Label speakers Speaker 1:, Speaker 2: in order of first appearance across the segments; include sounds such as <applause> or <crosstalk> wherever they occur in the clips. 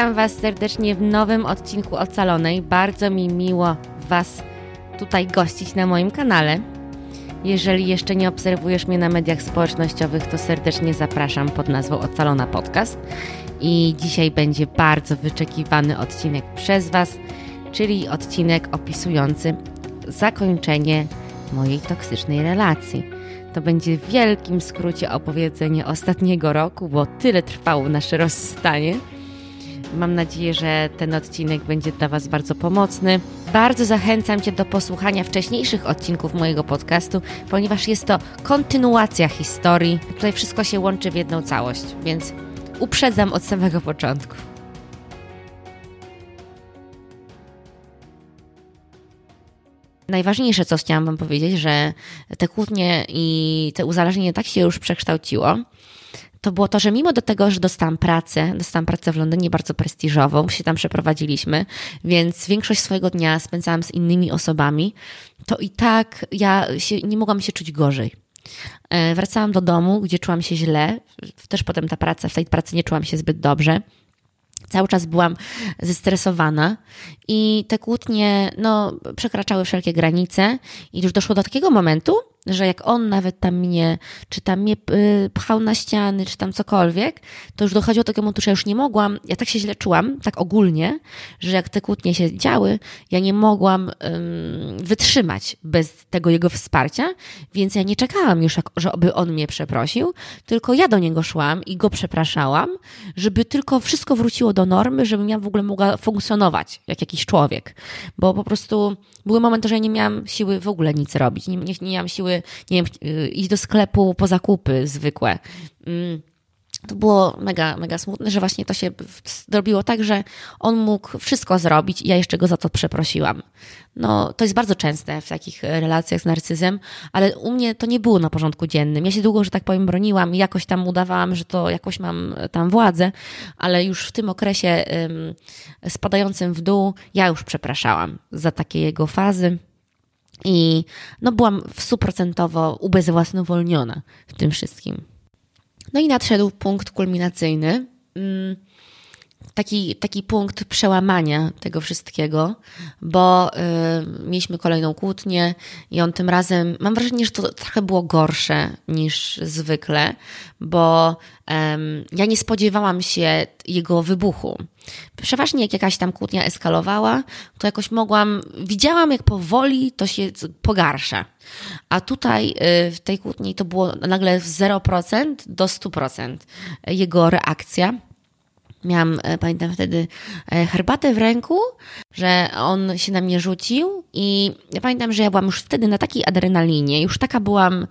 Speaker 1: Witam Was serdecznie w nowym odcinku Ocalonej. Bardzo mi miło Was tutaj gościć na moim kanale. Jeżeli jeszcze nie obserwujesz mnie na mediach społecznościowych, to serdecznie zapraszam pod nazwą Ocalona Podcast. I dzisiaj będzie bardzo wyczekiwany odcinek przez Was, czyli odcinek opisujący zakończenie mojej toksycznej relacji. To będzie w wielkim skrócie opowiedzenie ostatniego roku, bo tyle trwało nasze rozstanie. Mam nadzieję, że ten odcinek będzie dla Was bardzo pomocny. Bardzo zachęcam Cię do posłuchania wcześniejszych odcinków mojego podcastu, ponieważ jest to kontynuacja historii. Tutaj wszystko się łączy w jedną całość, więc uprzedzam od samego początku. Najważniejsze, co chciałam Wam powiedzieć, że te kłótnie i te uzależnienie tak się już przekształciło, to było to, że mimo do tego, że dostałam pracę, dostałam pracę w Londynie bardzo prestiżową, się tam przeprowadziliśmy, więc większość swojego dnia spędzałam z innymi osobami, to i tak ja się, nie mogłam się czuć gorzej. E, wracałam do domu, gdzie czułam się źle, też potem ta praca, w tej pracy nie czułam się zbyt dobrze. Cały czas byłam zestresowana i te kłótnie no, przekraczały wszelkie granice i już doszło do takiego momentu, że jak on nawet tam mnie, czy tam mnie y, pchał na ściany, czy tam cokolwiek, to już dochodziło do takiego momentu, że ja już nie mogłam, ja tak się źle czułam, tak ogólnie, że jak te kłótnie się działy, ja nie mogłam wytrzymać bez tego jego wsparcia, więc ja nie czekałam już, żeby on mnie przeprosił, tylko ja do niego szłam i go przepraszałam, żeby tylko wszystko wróciło do normy, żebym ja w ogóle mogła funkcjonować jak jakiś człowiek, bo po prostu były momenty, że ja nie miałam siły w ogóle nic robić, nie, nie, nie miałam siły nie wiem, y, iść do sklepu po zakupy zwykłe. Mm, to było mega, mega smutne, że właśnie to się zrobiło tak, że on mógł wszystko zrobić i ja jeszcze go za to przeprosiłam. No, to jest bardzo częste w takich relacjach z narcyzem, ale u mnie to nie było na porządku dziennym. Ja się długo, że tak powiem, broniłam i jakoś tam udawałam, że to jakoś mam tam władzę, ale już w tym okresie ym, spadającym w dół ja już przepraszałam za takie jego fazy. I no, byłam stuprocentowo ubezwłasnowolniona w tym wszystkim. No i nadszedł punkt kulminacyjny. Mm, taki, taki punkt przełamania tego wszystkiego, bo y, mieliśmy kolejną kłótnię i on tym razem, mam wrażenie, że to trochę było gorsze niż zwykle, bo y, ja nie spodziewałam się jego wybuchu. Przeważnie jak jakaś tam kłótnia eskalowała, to jakoś mogłam, widziałam jak powoli to się pogarsza. A tutaj y, w tej kłótni to było nagle 0% do 100% jego reakcja Miałam, e, pamiętam wtedy, e, herbatę w ręku, że on się na mnie rzucił i ja pamiętam, że ja byłam już wtedy na takiej adrenalinie, już taka byłam,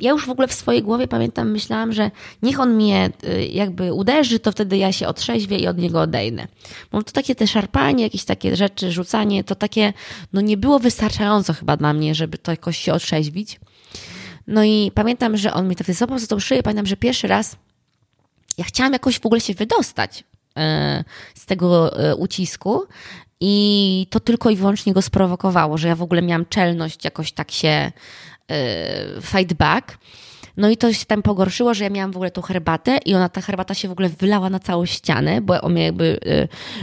Speaker 1: ja już w ogóle w swojej głowie pamiętam, myślałam, że niech on mnie jakby uderzy, to wtedy ja się otrzeźwię i od niego odejdę. Bo to takie te szarpanie, jakieś takie rzeczy, rzucanie, to takie, no nie było wystarczająco chyba dla mnie, żeby to jakoś się otrzeźwić. No i pamiętam, że on mi tak złapał za tą szyję, pamiętam, że pierwszy raz ja chciałam jakoś w ogóle się wydostać e, z tego ucisku i to tylko i wyłącznie go sprowokowało, że ja w ogóle miałam czelność jakoś tak się fight back. No i to się tam pogorszyło, że ja miałam w ogóle tą herbatę i ona, ta herbata się w ogóle wylała na całą ścianę, bo on mnie jakby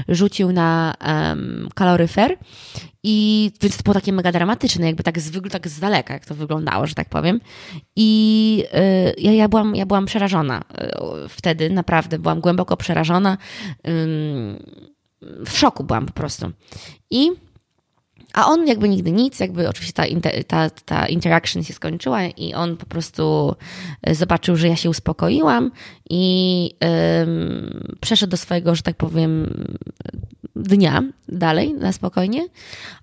Speaker 1: rzucił na um, kaloryfer i więc to było takie mega dramatyczne, jakby tak z, tak z daleka, jak to wyglądało, że tak powiem. I yy, ja, ja, byłam, ja byłam przerażona yy, wtedy, naprawdę byłam głęboko przerażona. W szoku byłam po prostu. I a on jakby nigdy nic, jakby oczywiście ta, ta, ta interaction się skończyła i on po prostu e, zobaczył, że ja się uspokoiłam i przeszedł do swojego, że tak powiem, dnia dalej, na spokojnie.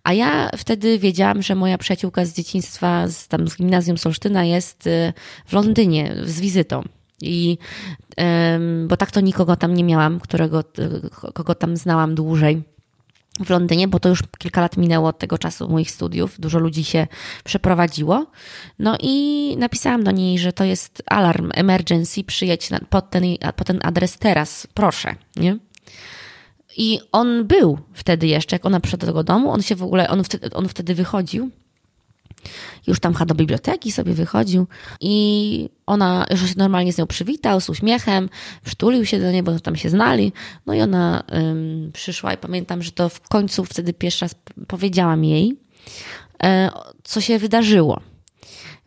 Speaker 1: A ja wtedy wiedziałam, że moja przyjaciółka z dzieciństwa, z, tam z gimnazjum Solsztyna jest e, w Londynie z wizytą. I bo tak to nikogo tam nie miałam, którego, kogo tam znałam dłużej w Londynie, bo to już kilka lat minęło od tego czasu moich studiów, dużo ludzi się przeprowadziło. No i napisałam do niej, że to jest alarm, emergency, przyjedź pod ten, pod ten adres teraz, proszę, nie? I on był wtedy jeszcze, jak ona przyszła do tego domu, on się w ogóle, on wtedy, on wtedy wychodził Już tam do biblioteki sobie wychodził i ona już się normalnie z nią przywitał, z uśmiechem, przytulił się do niej, bo tam się znali. No i ona ym, przyszła i pamiętam, że to w końcu wtedy pierwszy raz powiedziałam jej, e, co się wydarzyło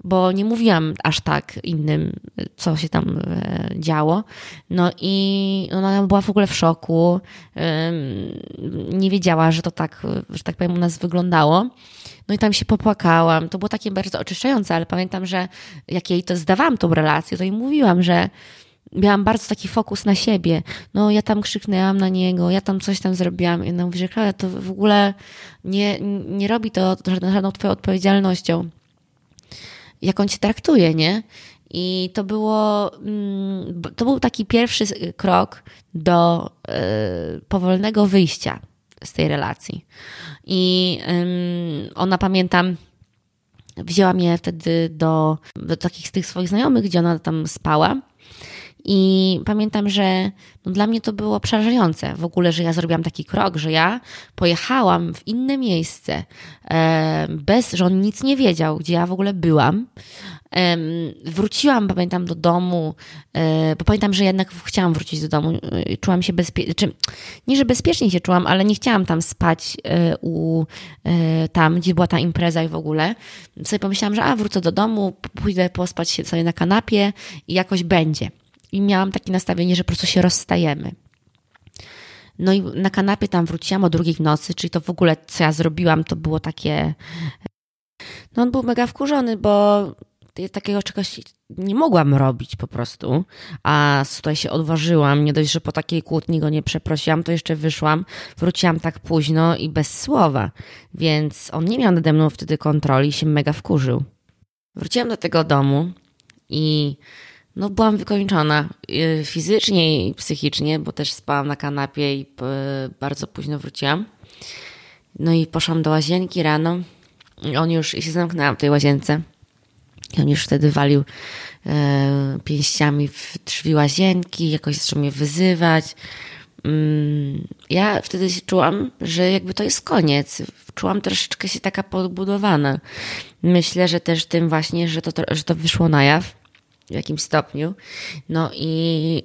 Speaker 1: bo nie mówiłam aż tak innym, co się tam e, działo. No i ona była w ogóle w szoku. Nie wiedziała, że to tak, że tak powiem, u nas wyglądało. No i tam się popłakałam. To było takie bardzo oczyszczające, ale pamiętam, że jak jej to zdawałam tą relację, to jej mówiłam, że miałam bardzo taki fokus na siebie. No, ja tam krzyknęłam na niego, ja tam coś tam zrobiłam. I ona mówi, że Klaudia, to w ogóle nie, nie robi to żadną twoją odpowiedzialnością jak on cię traktuje, nie? I to było, mm, to był taki pierwszy krok do e, powolnego wyjścia z tej relacji. I ona, pamiętam, wzięła mnie wtedy do, do takich z tych swoich znajomych, gdzie ona tam spała. I pamiętam, że no dla mnie to było przerażające w ogóle, że ja zrobiłam taki krok, że ja pojechałam w inne miejsce, e, bez, że on nic nie wiedział, gdzie ja w ogóle byłam. E, wróciłam, pamiętam, do domu, e, bo pamiętam, że jednak chciałam wrócić do domu. Czułam się bezpiecznie, czy nie, że bezpiecznie się czułam, ale nie chciałam tam spać u, tam, gdzie była ta impreza i w ogóle. Sobie pomyślałam, że a, wrócę do domu, pójdę pospać się sobie na kanapie i jakoś będzie i miałam takie nastawienie, że po prostu się rozstajemy. No i na kanapie tam wróciłam o drugiej nocy, czyli to w ogóle, co ja zrobiłam, to było takie. No on był mega wkurzony, bo takiego czegoś nie mogłam robić po prostu, a tutaj się odważyłam, nie dość, że po takiej kłótni go nie przeprosiłam, to jeszcze wyszłam, wróciłam tak późno i bez słowa, więc on nie miał nade mną wtedy kontroli i się mega wkurzył. Wróciłam do tego domu i no, byłam wykończona y, fizycznie i psychicznie, bo też spałam na kanapie i bardzo późno wróciłam. No i poszłam do łazienki rano. I on już, i się zamknęłam w tej łazience. I on już wtedy walił e, pięściami w drzwi łazienki, jakoś zaczął mnie wyzywać. Mm, ja wtedy się czułam, że jakby to jest koniec. Czułam troszeczkę się taka podbudowana. Myślę, że też tym właśnie, że to, że to wyszło na jaw w jakimś stopniu. No i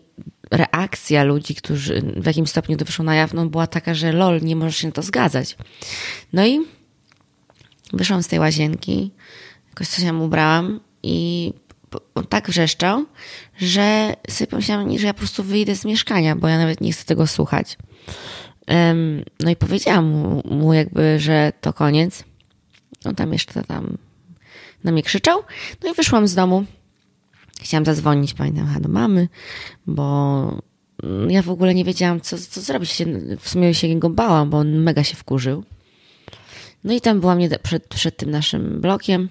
Speaker 1: reakcja ludzi, którzy w jakimś stopniu to wyszło na jaw, no była taka, że lol, nie możesz się na to zgadzać. No i wyszłam z tej łazienki, jakoś coś tam ubrałam i on tak wrzeszczał, że sobie pomyślałam, że ja po prostu wyjdę z mieszkania, bo ja nawet nie chcę tego słuchać. No i powiedziałam mu, mu jakby, że to koniec. On tam jeszcze tam na mnie krzyczał. No i wyszłam z domu. Chciałam zadzwonić, pamiętam, do mamy, bo ja w ogóle nie wiedziałam, co, co zrobić. W sumie się jego bałam, bo on mega się wkurzył. No i tam byłam przed, przed tym naszym blokiem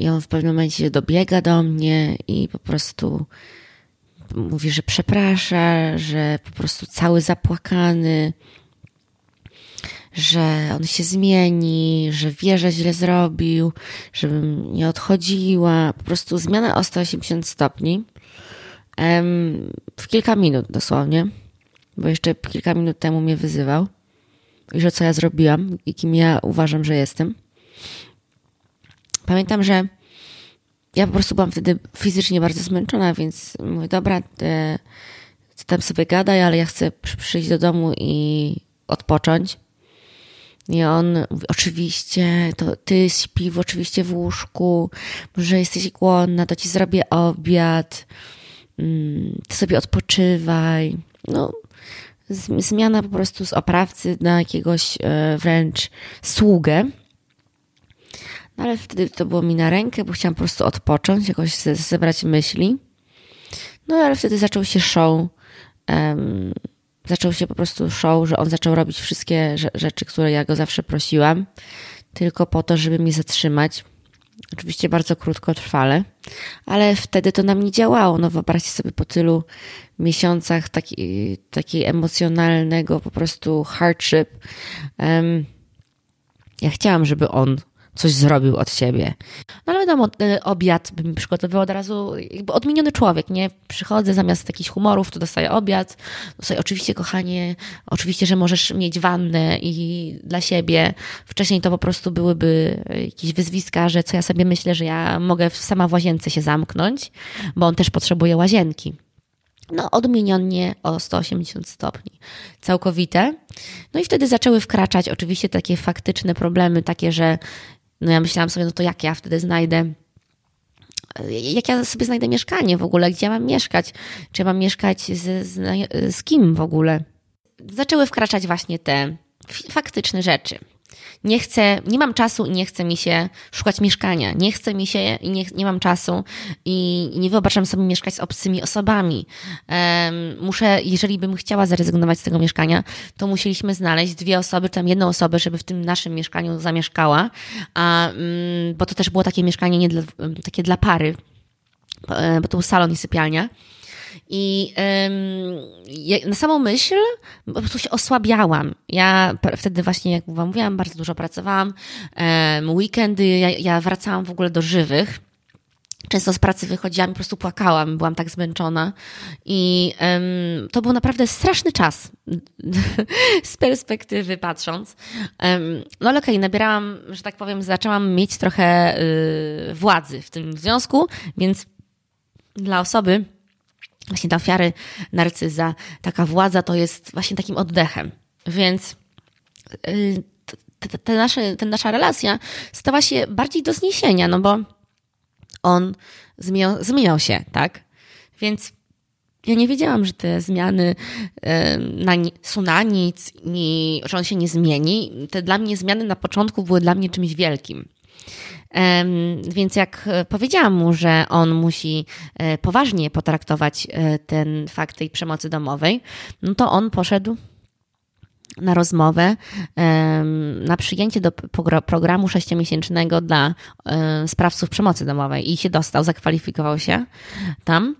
Speaker 1: i on w pewnym momencie dobiega do mnie i po prostu mówi, że przeprasza, że po prostu cały zapłakany, że on się zmieni, że wie, że źle zrobił, żebym nie odchodziła. Po prostu zmiana o 180 stopni. W kilka minut dosłownie, bo jeszcze kilka minut temu mnie wyzywał i że co ja zrobiłam i kim ja uważam, że jestem. Pamiętam, że ja po prostu byłam wtedy fizycznie bardzo zmęczona, więc mówię, dobra, ty, ty tam sobie gadaj, ale ja chcę przyjść do domu i odpocząć. I on mówi, oczywiście, to ty śpi w, oczywiście w łóżku, może jesteś głodna, to ci zrobię obiad, mm, ty sobie odpoczywaj. No, zmiana po prostu z oprawcy na jakiegoś e, wręcz sługę. Ale wtedy to było mi na rękę, bo chciałam po prostu odpocząć, jakoś zebrać myśli. No ale wtedy zaczął się show um, zaczął się po prostu show, że on zaczął robić wszystkie rzeczy, które ja go zawsze prosiłam, tylko po to, żeby mnie zatrzymać. Oczywiście bardzo krótkotrwale, ale wtedy to na mnie działało. No wyobraźcie sobie po tylu miesiącach taki emocjonalnego po prostu hardship. Um, ja chciałam, żeby on coś zrobił od siebie. No ale wiadomo, y, obiad bym przygotowywał od razu, jakby odmieniony człowiek, nie? Przychodzę zamiast jakichś humorów, to dostaję obiad. Dostaję, oczywiście, kochanie, oczywiście, że możesz mieć wannę i dla siebie. Wcześniej to po prostu byłyby jakieś wyzwiska, że co ja sobie myślę, że ja mogę sama w łazience się zamknąć, bo on też potrzebuje łazienki no, odmienionie o 180 stopni. Całkowite. No i wtedy zaczęły wkraczać oczywiście takie faktyczne problemy, takie, że no ja myślałam sobie, no to jak ja wtedy znajdę jak ja sobie znajdę mieszkanie w ogóle, gdzie ja mam mieszkać, czy ja mam mieszkać z, z, z kim w ogóle. Zaczęły wkraczać właśnie te faktyczne rzeczy nie chcę, nie mam czasu i nie chce mi się szukać mieszkania. Nie chce mi się i nie, nie mam czasu i nie wyobrażam sobie mieszkać z obcymi osobami. Muszę, jeżeli bym chciała zrezygnować z tego mieszkania, to musieliśmy znaleźć dwie osoby, tam jedną osobę, żeby w tym naszym mieszkaniu zamieszkała, a, um, bo to też było takie mieszkanie nie dla, takie dla pary, bo to był salon i sypialnia. I na samą myśl po prostu się osłabiałam. Ja wtedy właśnie, jak wam mówiłam, bardzo dużo pracowałam. Weekendy, ja, ja wracałam w ogóle do żywych. Często z pracy wychodziłam i po prostu płakałam, byłam tak zmęczona. I um, to był naprawdę straszny czas, <laughs> z perspektywy patrząc. Um, no ale okej, okay, nabierałam, że tak powiem, zaczęłam mieć trochę y, władzy w tym związku, więc dla osoby, właśnie dla ofiary narcyza, taka władza to jest właśnie takim oddechem. Więc y, ta nasza relacja stała się bardziej do zniesienia, no bo on zmieniał, zmieniał się, tak? Więc ja nie wiedziałam, że te zmiany na, są na nic, i że on się nie zmieni. Te dla mnie zmiany na początku były dla mnie czymś wielkim. Więc jak powiedziałam mu, że on musi e, poważnie potraktować e, ten fakt tej przemocy domowej, no to on poszedł na rozmowę, na przyjęcie do programu sześciomiesięcznego dla e, sprawców przemocy domowej i się dostał, zakwalifikował się tam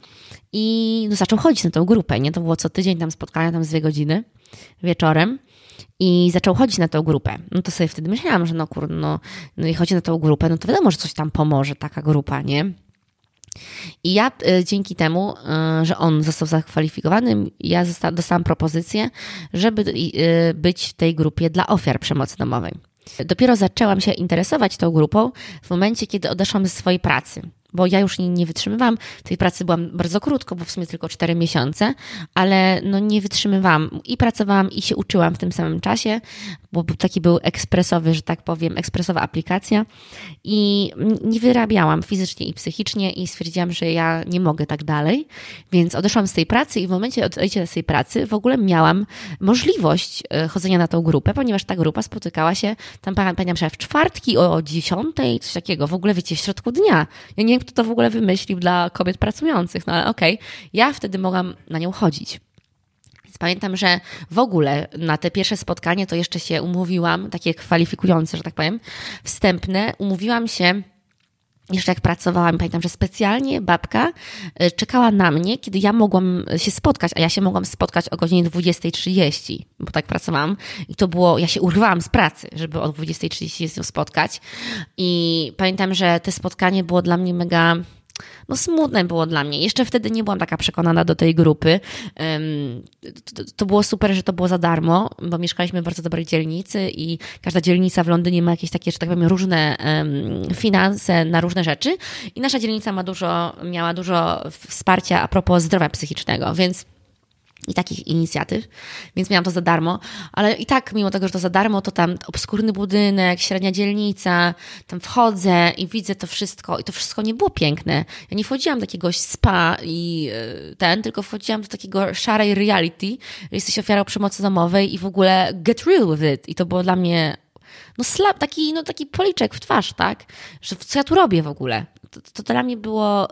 Speaker 1: i no, zaczął chodzić na tę grupę. Nie? To było co tydzień tam spotkania, tam z dwie godziny wieczorem i zaczął chodzić na tę grupę. No to sobie wtedy myślałam, że no kurde, no, no i chodzi na tę grupę, no to wiadomo, że coś tam pomoże, taka grupa, nie? I ja y, dzięki temu, y, że on został zakwalifikowany, ja zosta- dostałam propozycję, żeby y, być w tej grupie dla ofiar przemocy domowej. Dopiero zaczęłam się interesować tą grupą w momencie, kiedy odeszłam ze swojej pracy bo ja już nie, nie wytrzymywałam. Tej pracy byłam bardzo krótko, bo w sumie tylko 4 miesiące, ale no nie wytrzymywałam i pracowałam i się uczyłam w tym samym czasie, bo taki był ekspresowy, że tak powiem, ekspresowa aplikacja i nie wyrabiałam fizycznie i psychicznie i stwierdziłam, że ja nie mogę tak dalej, więc odeszłam z tej pracy i w momencie odejścia z tej pracy w ogóle miałam możliwość e, chodzenia na tą grupę, ponieważ ta grupa spotykała się tam, pamiętam, w czwartki o 10, coś takiego, w ogóle wiecie, w środku dnia. Ja nie wiem, kto to w ogóle wymyślił dla kobiet pracujących, no ale okej, okay. ja wtedy mogłam na nią chodzić. Pamiętam, że w ogóle na te pierwsze spotkanie to jeszcze się umówiłam, takie kwalifikujące, że tak powiem, wstępne, umówiłam się jeszcze jak pracowałam, pamiętam, że specjalnie babka y, czekała na mnie, kiedy ja mogłam się spotkać, a ja się mogłam spotkać o godzinie 20.30, bo tak pracowałam i to było, ja się urwałam z pracy, żeby o 20.30 się spotkać. I pamiętam, że to spotkanie było dla mnie mega no smutne było dla mnie. Jeszcze wtedy nie byłam taka przekonana do tej grupy. To było super, że to było za darmo, bo mieszkaliśmy w bardzo dobrej dzielnicy i każda dzielnica w Londynie ma jakieś takie, że tak powiem, różne finanse na różne rzeczy i nasza dzielnica ma dużo, miała dużo wsparcia a propos zdrowia psychicznego, więc i takich inicjatyw, więc miałam to za darmo, ale i tak, mimo tego, że to za darmo, to tam obskurny budynek, średnia dzielnica, tam wchodzę i widzę to wszystko i to wszystko nie było piękne. Ja nie wchodziłam do jakiegoś spa i e, ten, tylko wchodziłam do takiego szarej reality, że jesteś ofiarą przemocy domowej i w ogóle get real with it. I to było dla mnie no slap, taki, no taki policzek w twarz, tak? Że co ja tu robię w ogóle? to, to dla mnie było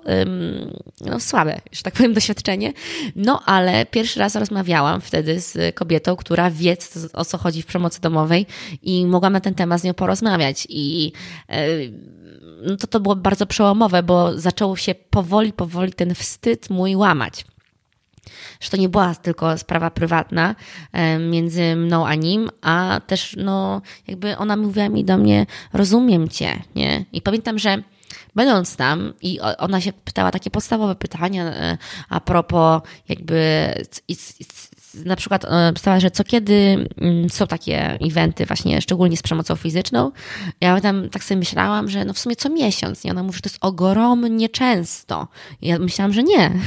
Speaker 1: no, słabe, że tak <laughs> powiem, doświadczenie. No ale pierwszy raz rozmawiałam wtedy z kobietą, która wie, o co chodzi w przemocy domowej i mogłam na ten temat z nią porozmawiać. I e, no, to, to było bardzo przełomowe, bo zaczął się powoli, powoli ten wstyd mój łamać. Że to nie była tylko sprawa prywatna między mną a nim, a też no jakby ona mówiła mi do mnie, rozumiem cię, nie? I pamiętam, że będąc tam i ona się pytała takie podstawowe pytania e, a propos jakby na przykład e, pytała, że co kiedy mm, są takie eventy właśnie, szczególnie z przemocą fizyczną. Ja tam tak sobie myślałam, że no w sumie co miesiąc. I ona mówi, że to jest ogromnie często. Ja myślałam, że nie. <laughs>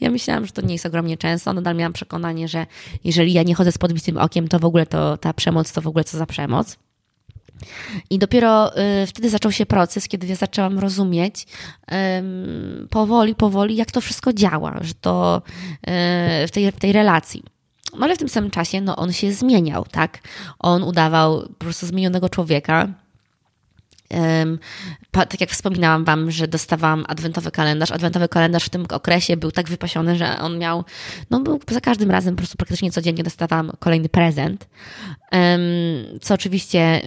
Speaker 1: Ja myślałam, że to nie jest ogromnie często. Nadal miałam przekonanie, że jeżeli ja nie chodzę z podbitym okiem, to w ogóle to ta przemoc to w ogóle co za przemoc. I dopiero y, wtedy zaczął się proces, kiedy ja zaczęłam rozumieć powoli, powoli, jak to wszystko działa, że to y, w tej, w tej relacji. No ale w tym samym czasie no, on się zmieniał, tak? On udawał po prostu zmienionego człowieka. Tak jak wspominałam Wam, że dostawałam adwentowy kalendarz. Adwentowy kalendarz w tym okresie był tak wypasiony, że on miał, no był za każdym razem po prostu praktycznie codziennie dostawałam kolejny prezent. Co oczywiście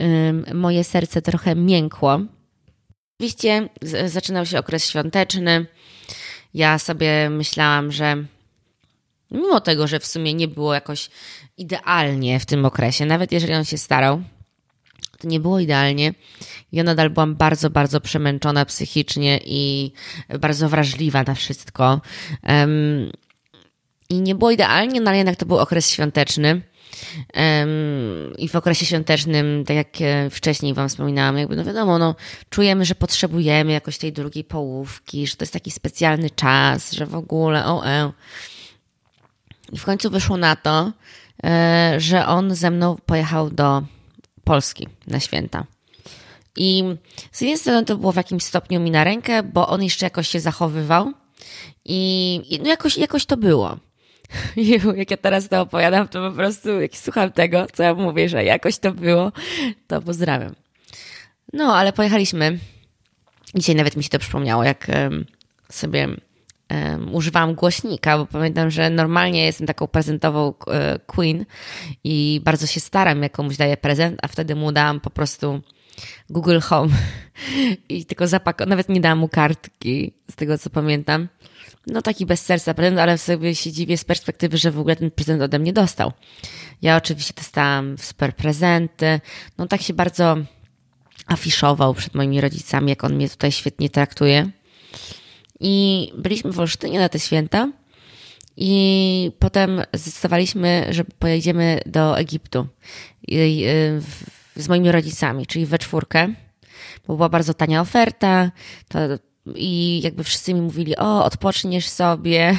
Speaker 1: moje serce trochę miękło. Oczywiście zaczynał się okres świąteczny. Ja sobie myślałam, że Mimo tego, że w sumie nie było jakoś idealnie w tym okresie, nawet jeżeli on się starał, to nie było idealnie. Ja nadal byłam bardzo, bardzo przemęczona psychicznie i bardzo wrażliwa na wszystko. Um, I nie było idealnie, no ale jednak to był okres świąteczny. Um, I w okresie świątecznym, tak jak e, wcześniej Wam wspominałam, jakby no wiadomo, no, czujemy, że potrzebujemy jakoś tej drugiej połówki, że to jest taki specjalny czas, że w ogóle, o, e. I w końcu wyszło na to, e, że on ze mną pojechał do Polski na święta. I z jednej strony to było w jakimś stopniu mi na rękę, bo on jeszcze jakoś się zachowywał i no jakoś, jakoś to było. <laughs> I jak ja teraz to opowiadam, to po prostu jak słucham tego, co ja mówię, że jakoś to było, to pozdrawiam. No, ale pojechaliśmy. Dzisiaj nawet mi się to przypomniało, jak sobie um, używałam głośnika, bo pamiętam, że normalnie jestem taką prezentową e, queen i bardzo się staram, jak komuś daję prezent, a wtedy mu dałam po prostu Google Home <laughs> i tylko zapakowałam, nawet nie dałam mu kartki, z tego co pamiętam. No taki bez serca prezent, ale sobie się dziwię z perspektywy, że w ogóle ten prezent ode mnie dostał. Ja oczywiście dostałam super prezenty, no tak się bardzo afiszował przed moimi rodzicami, jak on mnie tutaj świetnie traktuje. I byliśmy w Olsztynie na te święta. I potem zdecydowaliśmy, że pojedziemy do Egiptu z moimi rodzicami, czyli we czwórkę, bo była bardzo tania oferta. To, I jakby wszyscy mi mówili: O, odpoczniesz sobie.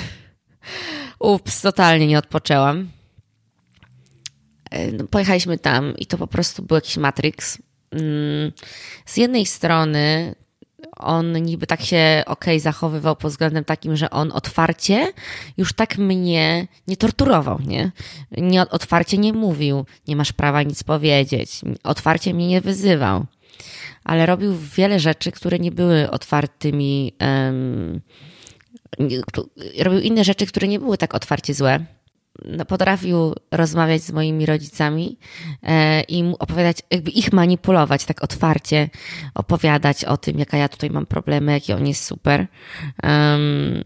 Speaker 1: <laughs> Ups, totalnie nie odpoczęłam. No, pojechaliśmy tam i to po prostu był jakiś Matrix. Mm, z jednej strony on niby tak się okay, zachowywał pod względem takim, że on otwarcie już tak mnie nie torturował, nie? nie? Otwarcie nie mówił, nie masz prawa nic powiedzieć, otwarcie mnie nie wyzywał, ale robił wiele rzeczy, które nie były otwartymi, um, robił inne rzeczy, które nie były tak otwarcie złe potrafił rozmawiać z moimi rodzicami e, i opowiadać, jakby ich manipulować tak otwarcie, opowiadać o tym, jaka ja tutaj mam problemy, jaki on jest super. Um,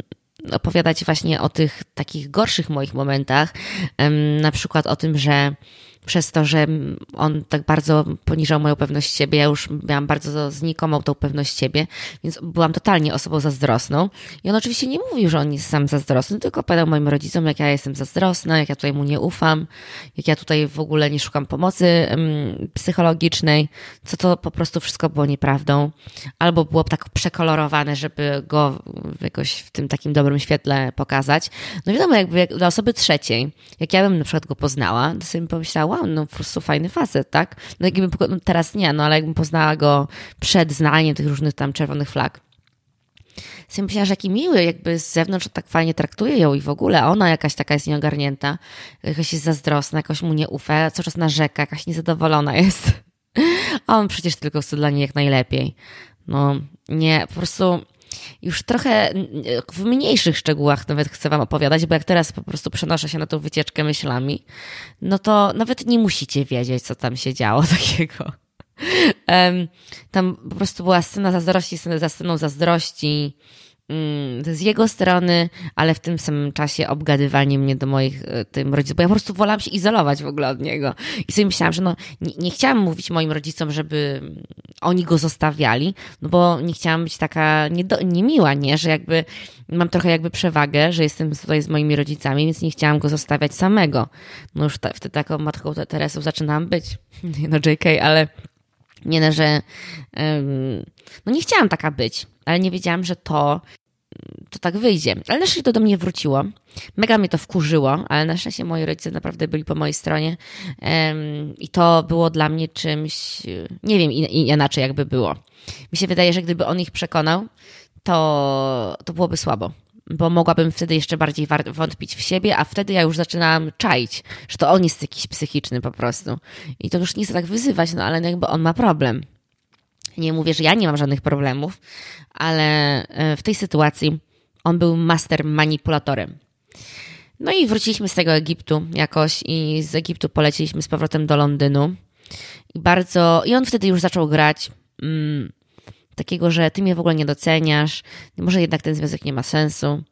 Speaker 1: opowiadać właśnie o tych takich gorszych moich momentach, um, na przykład o tym, że przez to, że on tak bardzo poniżał moją pewność siebie, ja już miałam bardzo znikomą tą pewność siebie, więc byłam totalnie osobą zazdrosną. I on oczywiście nie mówił, że on jest sam zazdrosny, tylko opowiadał moim rodzicom, jak ja jestem zazdrosna, jak ja tutaj mu nie ufam, jak ja tutaj w ogóle nie szukam pomocy um, psychologicznej, co to po prostu wszystko było nieprawdą. Albo było tak przekolorowane, żeby go jakoś w tym takim dobrym świetle pokazać. No wiadomo, jakby jak dla osoby trzeciej, jak ja bym na przykład go poznała, to sobie pomyślała, wow, no po prostu fajny facet, tak? No jakbym, no teraz nie, no ale jakbym poznała go przed znaniem tych różnych tam czerwonych flag. Sobie myślała, że jaki miły, jakby z zewnątrz tak fajnie traktuje ją i w ogóle ona jakaś taka jest nieogarnięta, jakaś jest zazdrosna, jakoś mu nie ufa, cały czas narzeka, jakaś niezadowolona jest. <laughs> A on przecież tylko chce dla niej jak najlepiej. No nie, po prostu już trochę w mniejszych szczegółach nawet chcę Wam opowiadać, bo jak teraz po prostu przenoszę się na tą wycieczkę myślami, no to nawet nie musicie wiedzieć, co tam się działo <laughs> takiego. Tam po prostu była scena zazdrości, scena za sceną zazdrości. Mm, z jego strony, ale w tym samym czasie obgadywanie mnie do moich e, tym rodziców, bo ja po prostu wolałam się izolować w ogóle od niego. I sobie myślałam, że no, nie, nie chciałam mówić moim rodzicom, żeby oni go zostawiali, no bo nie chciałam być taka niedo, niemiła, nie? Że jakby mam trochę jakby przewagę, że jestem tutaj z moimi rodzicami, więc nie chciałam go zostawiać samego. No już ta, wtedy taką matką Teresą zaczynałam być. <laughs> No JK, ale nie no, że um, no nie chciałam taka być, ale nie wiedziałam, że to to tak wyjdzie. Ale na szczęście to do mnie wróciło. Mega mnie to wkurzyło, ale na szczęście moi rodzice naprawdę byli po mojej stronie um, i to było dla mnie czymś, nie wiem inaczej jakby było. Mi się wydaje, że gdyby on ich przekonał, to, to byłoby słabo bo mogłabym wtedy jeszcze bardziej wątpić w siebie, a wtedy ja już zaczynałam czaić, że to on jest jakiś psychiczny po prostu. I to już nie chcę tak wyzywać, no ale jakby on ma problem. Nie mówię, że ja nie mam żadnych problemów, ale e, w tej sytuacji on był master manipulatorem. No i wróciliśmy z tego Egiptu jakoś i z Egiptu poleciliśmy z powrotem do Londynu. I bardzo, i on wtedy już zaczął grać. Mm, takiego, że ty mnie w ogóle nie doceniasz, może jednak ten związek nie ma sensu.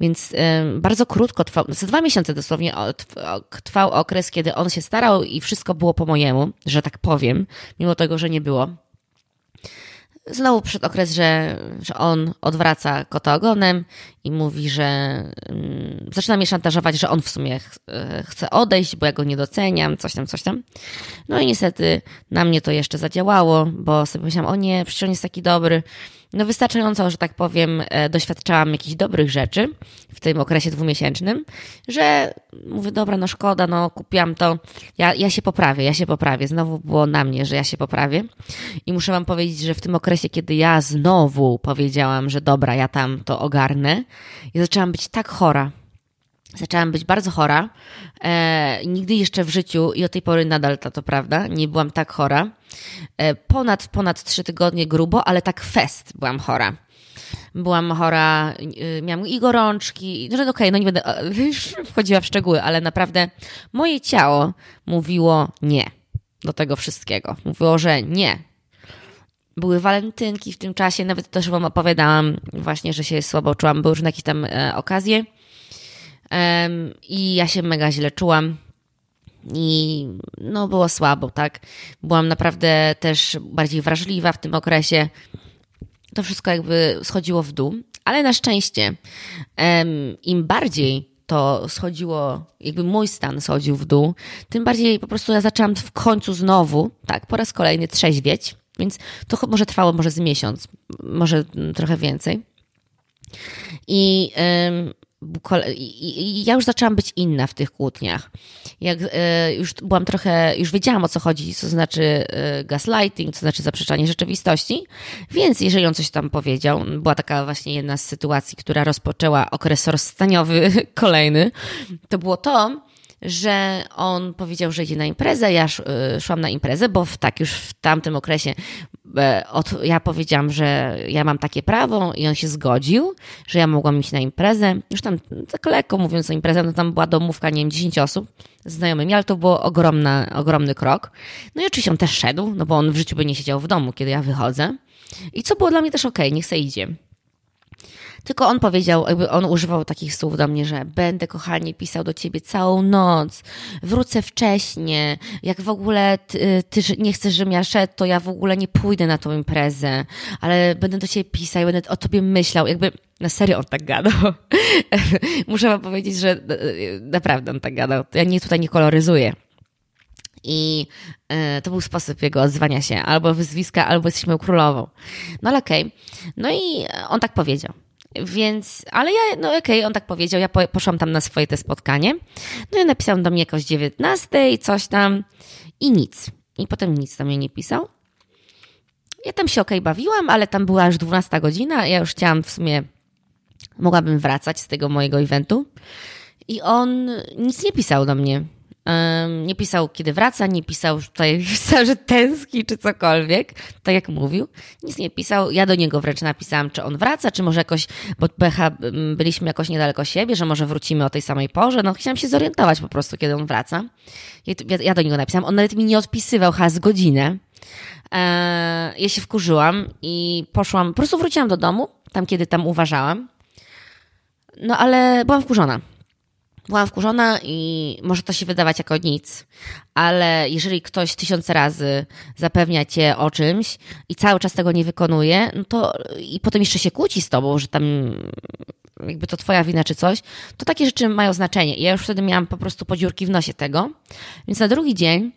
Speaker 1: Więc y, bardzo krótko trwał, za dwa miesiące dosłownie trwał okres, kiedy on się starał i wszystko było po mojemu, że tak powiem, mimo tego, że nie było znowu przyszedł okres, że, że on odwraca kota ogonem i mówi, że um, zaczyna mnie szantażować, że on w sumie ch e, chce odejść, bo ja go nie doceniam, coś tam, coś tam. No i niestety na mnie to jeszcze zadziałało, bo sobie myślałam, o nie, przecież on jest taki dobry no wystarczająco, że tak powiem, e, doświadczałam jakichś dobrych rzeczy w tym okresie dwumiesięcznym, że mówię, dobra, no szkoda, no kupiłam to, ja, ja się poprawię, ja się poprawię. Znowu było na mnie, że ja się poprawię. I muszę wam powiedzieć, że w tym okresie, kiedy ja znowu powiedziałam, że dobra, ja tam to ogarnę, ja zaczęłam być tak chora, Zaczęłam być bardzo chora. E, nigdy jeszcze w życiu i od tej pory nadal to, to prawda, nie byłam tak chora. E, ponad, ponad trzy tygodnie grubo, ale tak fest byłam chora. Byłam chora, e, miałam i gorączki, że okej, okay, no nie będę już wchodziła w szczegóły, ale naprawdę moje ciało mówiło nie do tego wszystkiego. Mówiło, że nie. Były walentynki w tym czasie, nawet też Wam opowiadałam właśnie, że się słabo czułam, były już na jakieś tam e, okazje i ja się mega źle czułam. I no, było słabo, tak? Byłam naprawdę też bardziej wrażliwa w tym okresie. To wszystko jakby schodziło w dół, ale na szczęście im bardziej to schodziło, jakby mój stan schodził w dół, tym bardziej po prostu ja zaczęłam w końcu znowu, tak, po raz kolejny trzeźwieć, więc to może trwało może z miesiąc, może trochę więcej. I ja już zaczęłam być inna w tych kłótniach. Jak e, już byłam trochę, już wiedziałam o co chodzi, co znaczy e, gaslighting, co znaczy zaprzeczanie rzeczywistości, więc jeżeli on coś tam powiedział, była taka właśnie jedna z sytuacji, która rozpoczęła okres rozstaniowy <laughs> kolejny, to było to, że on powiedział, że idzie na imprezę. Ja y, szłam na imprezę, bo w, tak już w tamtym okresie e, od, ja powiedziałam, że ja mam takie prawo i on się zgodził, że ja mogłam iść na imprezę. Już tam tak lekko mówiąc o imprezę, no tam była domówka, nie wiem, 10 osób z znajomymi, ale to było ogromna, ogromny krok. No i oczywiście on też szedł, no bo on w życiu by nie siedział w domu, kiedy ja wychodzę. I co było dla mnie też okej, okay, niech se idzie. Tylko on powiedział, jakby on używał takich słów do mnie, że będę, kochanie, pisał do ciebie całą noc, wrócę wcześnie, jak w ogóle ty, ty nie chcesz, żebym ja szedł, to ja w ogóle nie pójdę na tą imprezę, ale będę do ciebie pisał, będę o tobie myślał, jakby na serio on tak gadał. <laughs> Muszę wam powiedzieć, że e, naprawdę on tak gadał. Ja nie tutaj nie koloryzuję. I y, to był sposób jego odzywania się, albo wyzwiska, albo jesteśmy królową. No ale okej. Okay. No i on tak powiedział. Więc, ale ja, no okej, okay, on tak powiedział, ja poszłam tam na swoje te spotkanie. No i napisał do mnie jakoś 19, coś tam i nic. I potem nic do mnie nie pisał. Ja tam się okej okay bawiłam, ale tam była już 12 godzina, ja już chciałam w sumie, mogłabym wracać z tego mojego eventu. I on nic nie pisał do mnie. Nie pisał, kiedy wraca, nie pisał tutaj, <laughs> że tęskni czy cokolwiek, tak jak mówił. Nic nie pisał. Ja do niego wręcz napisałam, czy on wraca, czy może jakoś, bo pecha, byliśmy jakoś niedaleko siebie, że może wrócimy o tej samej porze. No, chciałam się zorientować po prostu, kiedy on wraca. Ja, ja do niego napisałam. On nawet mi nie odpisywał, chyba z godzinę. E, ja się wkurzyłam i poszłam, po prostu wróciłam do domu, tam kiedy tam uważałam. No ale byłam wkurzona. Byłam wkurzona i może to się wydawać jako nic, ale jeżeli ktoś tysiące razy zapewnia cię o czymś i cały czas tego nie wykonuje, no to i potem jeszcze się kłóci z tobą, że tam jakby to twoja wina czy coś, to takie rzeczy mają znaczenie. I ja już wtedy miałam po prostu podziurki w nosie tego. Więc na drugi dzień,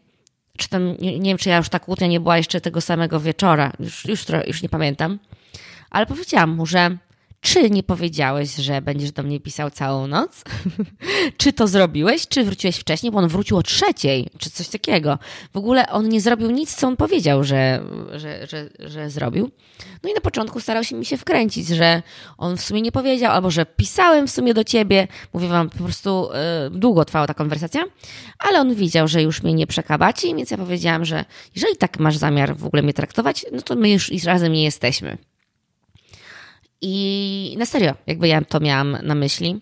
Speaker 1: czy tam, nie, nie wiem, czy ja już ta kłótnia nie była jeszcze tego samego wieczora, już, już, już nie pamiętam, ale powiedziałam mu, że czy nie powiedziałeś, że będziesz do mnie pisał całą noc? <laughs> czy to zrobiłeś, czy wróciłeś wcześniej, bo on wrócił o trzeciej, czy coś takiego. W ogóle on nie zrobił nic, co on powiedział, że, że, że, że zrobił. No i na początku starał się mi się wkręcić, że on w sumie nie powiedział, albo że pisałem w sumie do ciebie. Mówię wam, po prostu yy, długo trwała ta konwersacja, ale on widział, że już mnie nie przekabaci, więc ja powiedziałam, że jeżeli tak masz zamiar w ogóle mnie traktować, no to my już razem nie jesteśmy. I na serio, jakby ja to miałam na myśli.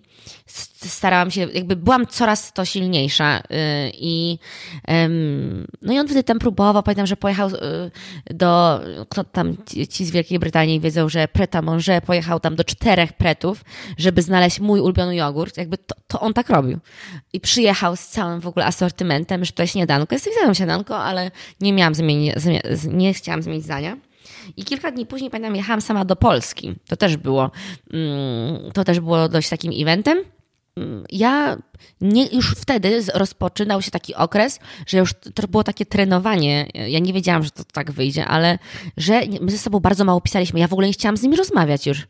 Speaker 1: Starałam się, jakby byłam coraz to silniejsza y, i no i on wtedy tam próbował, pamiętam, że pojechał y, do, kto tam ci z Wielkiej Brytanii wiedzą, że Preta Monge pojechał tam do czterech pretów, żeby znaleźć mój ulubiony jogurt, jakby to, to on tak robił. I przyjechał z całym w ogóle asortymentem, że to jest śniadanko. Jest to śniadanko, ale nie miałam zmienić, nie chciałam zmienić zdania. I kilka dni później, pamiętam, jechałam sama do Polski. To też było, mm, to też było dość takim eventem. Mm, ja nie, już wtedy rozpoczynał się taki okres, że już to było takie trenowanie. Ja nie wiedziałam, że to tak wyjdzie, ale że my ze sobą bardzo mało pisaliśmy. Ja w ogóle nie chciałam z nimi rozmawiać już.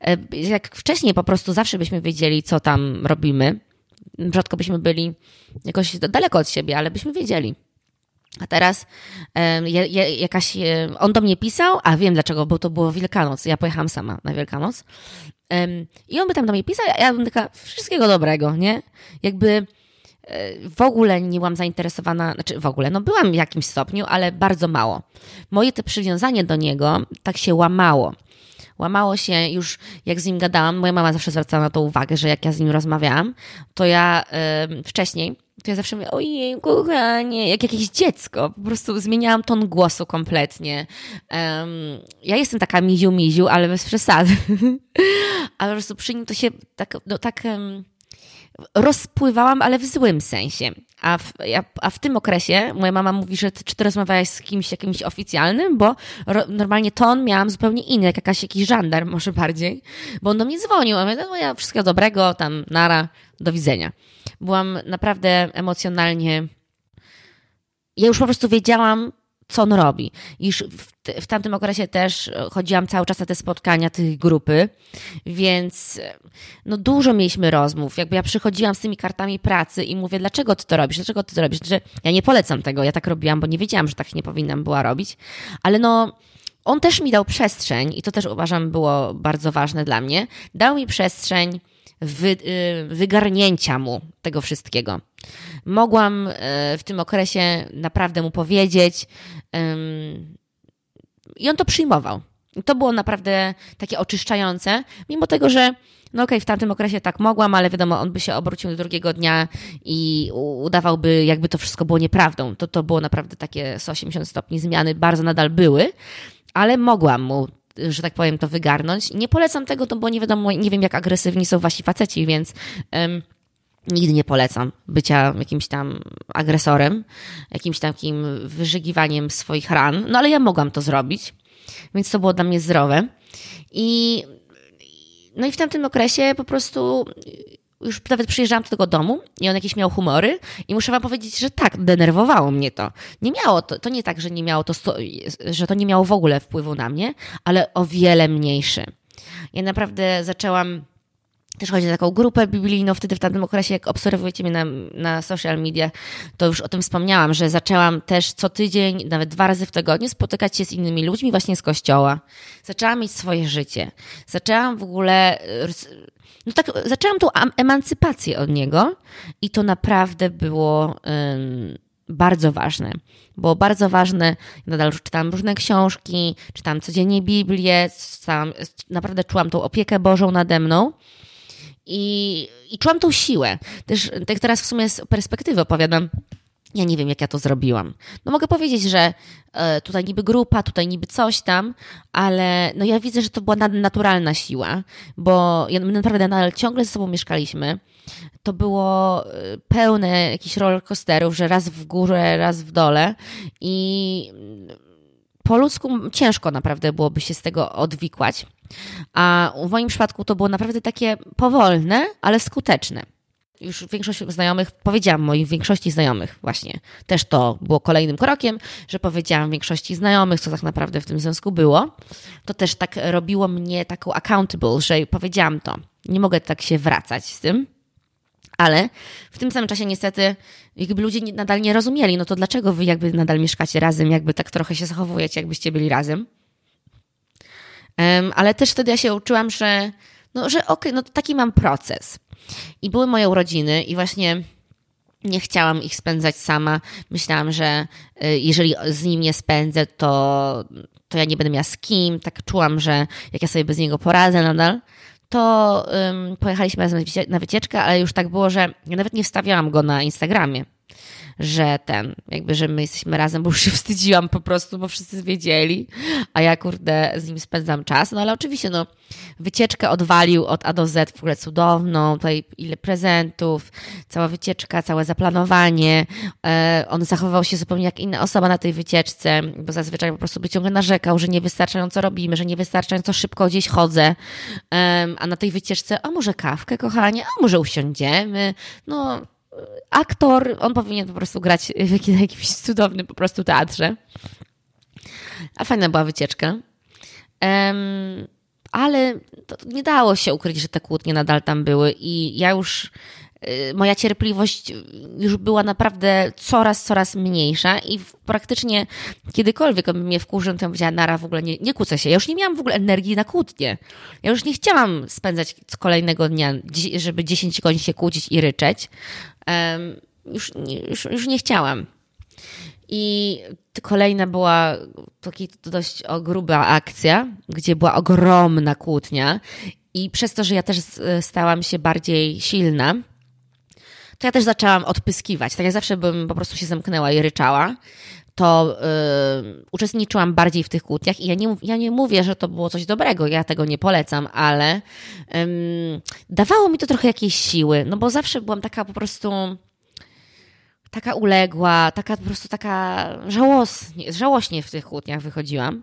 Speaker 1: E, jak wcześniej po prostu zawsze byśmy wiedzieli, co tam robimy. Rzadko byśmy byli jakoś daleko od siebie, ale byśmy wiedzieli. A teraz jakaś, on do mnie pisał, a wiem dlaczego, bo to było Wielkanoc. Ja pojechałam sama na Wielkanoc. I on by tam do mnie pisał, a ja bym taka, wszystkiego dobrego, nie? Jakby e, w ogóle nie byłam zainteresowana, znaczy w ogóle, no byłam w jakimś stopniu, ale bardzo mało. Moje to przywiązanie do niego tak się łamało. Łamało się już, jak z nim gadałam. Moja mama zawsze zwracała na to uwagę, że jak ja z nim rozmawiałam, to ja y, wcześniej to ja zawsze mówię, ojej, kochanie, jak jakieś dziecko. Po prostu zmieniałam ton głosu kompletnie. Um, ja jestem taka miziu-miziu, ale bez przesady. <laughs> ale po prostu przy nim to się tak, no, tak rozpływałam, ale w złym sensie. A w, a w tym okresie moja mama mówi, że ty, czy ty rozmawiałaś z kimś jakimś oficjalnym, bo ro, normalnie ton miałam zupełnie inny, jak jakaś, jakiś żandar może bardziej, bo on do mnie dzwonił, a ja no ja wszystkiego dobrego, tam nara, do widzenia. Byłam naprawdę emocjonalnie. Ja już po prostu wiedziałam, co on robi. Już w, w tamtym okresie też chodziłam cały czas na te spotkania tych grupy, więc no dużo mieliśmy rozmów. Jakby ja przychodziłam z tymi kartami pracy i mówię, dlaczego ty to robisz, dlaczego ty to robisz? Znaczy, ja nie polecam tego, ja tak robiłam, bo nie wiedziałam, że tak nie powinnam była robić, ale no on też mi dał przestrzeń i to też uważam było bardzo ważne dla mnie. Dał mi przestrzeń wy, y, wygarnięcia mu tego wszystkiego. Mogłam y, w tym okresie naprawdę mu powiedzieć i on to przyjmował. to było naprawdę takie oczyszczające, mimo tego, że no okej, okay, w tamtym okresie tak mogłam, ale wiadomo, on by się obrócił do drugiego dnia i udawałby, jakby to wszystko było nieprawdą. To, to było naprawdę takie 180 stopni zmiany, bardzo nadal były, ale mogłam mu że tak powiem, to wygarnąć. Nie polecam tego, bo nie wiadomo, nie wiem jak agresywni są wasi faceci, więc um, nigdy nie polecam bycia jakimś tam agresorem, jakimś takim wyżygiwaniem swoich ran. No ale ja mogłam to zrobić, więc to było dla mnie zdrowe. I no i w tamtym okresie po prostu już nawet przyjeżdżałam do tego domu i on jakieś miał humory i muszę wam powiedzieć, że tak, denerwowało mnie to. Nie miało to, to nie tak, że nie miało to, że to nie miało w ogóle wpływu na mnie, ale o wiele mniejszy. Ja naprawdę zaczęłam też chodzi o taką grupę biblijną. Wtedy w tamtym okresie, jak obserwujecie mnie na, na social media, to już o tym wspomniałam, że zaczęłam też co tydzień, nawet dwa razy w tygodniu spotykać się z innymi ludźmi właśnie z kościoła. Zaczęłam mieć swoje życie. Zaczęłam w ogóle no tak, zaczęłam tą emancypację od niego i to naprawdę było um, bardzo ważne. Było bardzo ważne, nadal czytałam różne książki, czytałam codziennie Biblię, naprawdę czułam tą opiekę Bożą nade mną. I, I czułam tą siłę. Też tak teraz w sumie z perspektywy opowiadam, Ja nie wiem, jak ja to zrobiłam. No mogę powiedzieć, że e, tutaj niby grupa, tutaj niby coś tam, ale no ja widzę, że to była naturalna siła, bo my naprawdę nadal ciągle ze sobą mieszkaliśmy. To było e, pełne jakichś rollercoasterów, że raz w górze, raz w dole i po ludzku ciężko naprawdę byłoby się z tego odwikłać. A w moim przypadku to było naprawdę takie powolne, ale skuteczne już większość znajomych, powiedziałam moich większości znajomych właśnie, też to było kolejnym krokiem, że powiedziałam większości znajomych, co tak naprawdę w tym związku było. To też tak robiło mnie taką accountable, że powiedziałam to. Nie mogę tak się wracać z tym. Ale w tym samym czasie niestety jakby ludzie nadal nie rozumieli, no to dlaczego wy jakby nadal mieszkacie razem, jakby tak trochę się zachowujecie, jakbyście byli razem. Um, ale też wtedy ja się uczyłam, że no, że okej, okay, no taki mam proces. I były moje urodziny i właśnie nie chciałam ich spędzać sama. Myślałam, że y, jeżeli z nim nie spędzę, to, to ja nie będę miała z kim. Tak czułam, że jak ja sobie bez niego poradzę nadal, to um, pojechaliśmy razem na wycieczkę, ale już tak było, że ja nawet nie wstawiałam go na Instagramie że ten, jakby, że my jesteśmy razem, bo już się <laughs> wstydziłam po prostu, bo wszyscy wiedzieli, a ja kurde z nim spędzam czas. No ale oczywiście, no, wycieczkę odwalił od A do Z w ogóle cudowną, tutaj ile prezentów, cała wycieczka, całe zaplanowanie. E, on zachowywał się zupełnie jak inna osoba na tej wycieczce, bo zazwyczaj po prostu by ciągle narzekał, że niewystarczająco robimy, że niewystarczająco szybko gdzieś chodzę, a na tej wycieczce, a może kawkę, kochanie, a może usiądziemy, no aktor, on powinien po prostu grać w jakimś cudownym po prostu teatrze. A fajna była wycieczka. Um, ale nie dało się ukryć, że te kłótnie nadal tam były i ja już y, moja cierpliwość już była naprawdę coraz, coraz mniejsza i praktycznie kiedykolwiek on mnie wkurzył, to ja powiedziała, nara, w ogóle nie, nie kłócę się. Ja już nie miałam w ogóle energii na kłótnie. Ja już nie chciałam spędzać kolejnego dnia, żeby 10 godzin się kłócić i ryczeć. Już, już, już nie chciałam. I kolejna była taki dość gruba akcja, gdzie była ogromna kłótnia. I przez to, że ja też stałam się bardziej silna, to ja też zaczęłam odpyskiwać. Tak jak zawsze bym po prostu się zamknęła i ryczała, to yy, uczestniczyłam bardziej w tych kłótniach i ja nie, ja nie mówię, że to było coś dobrego, ja tego nie polecam, ale yy, dawało mi to trochę jakiejś siły, no bo zawsze byłam taka po prostu taka uległa, taka po prostu taka żałosnie, żałośnie w tych kłótniach wychodziłam.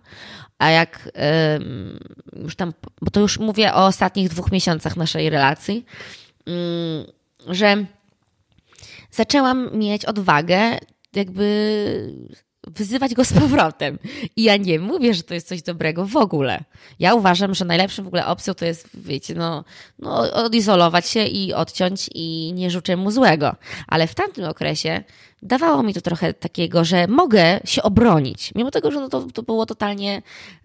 Speaker 1: A jak yy, już tam, bo to już mówię o ostatnich dwóch miesiącach naszej relacji, że zaczęłam mieć odwagę jakby wyzywać go z powrotem. I ja nie mówię, że to jest coś dobrego w ogóle. Ja uważam, że najlepszą w ogóle opcją to jest, wiecie, no, no odizolować się i odciąć i nie życzę mu złego. Ale w tamtym okresie dawało mi to trochę takiego, że mogę się obronić. Mimo tego, że no to, to było totalnie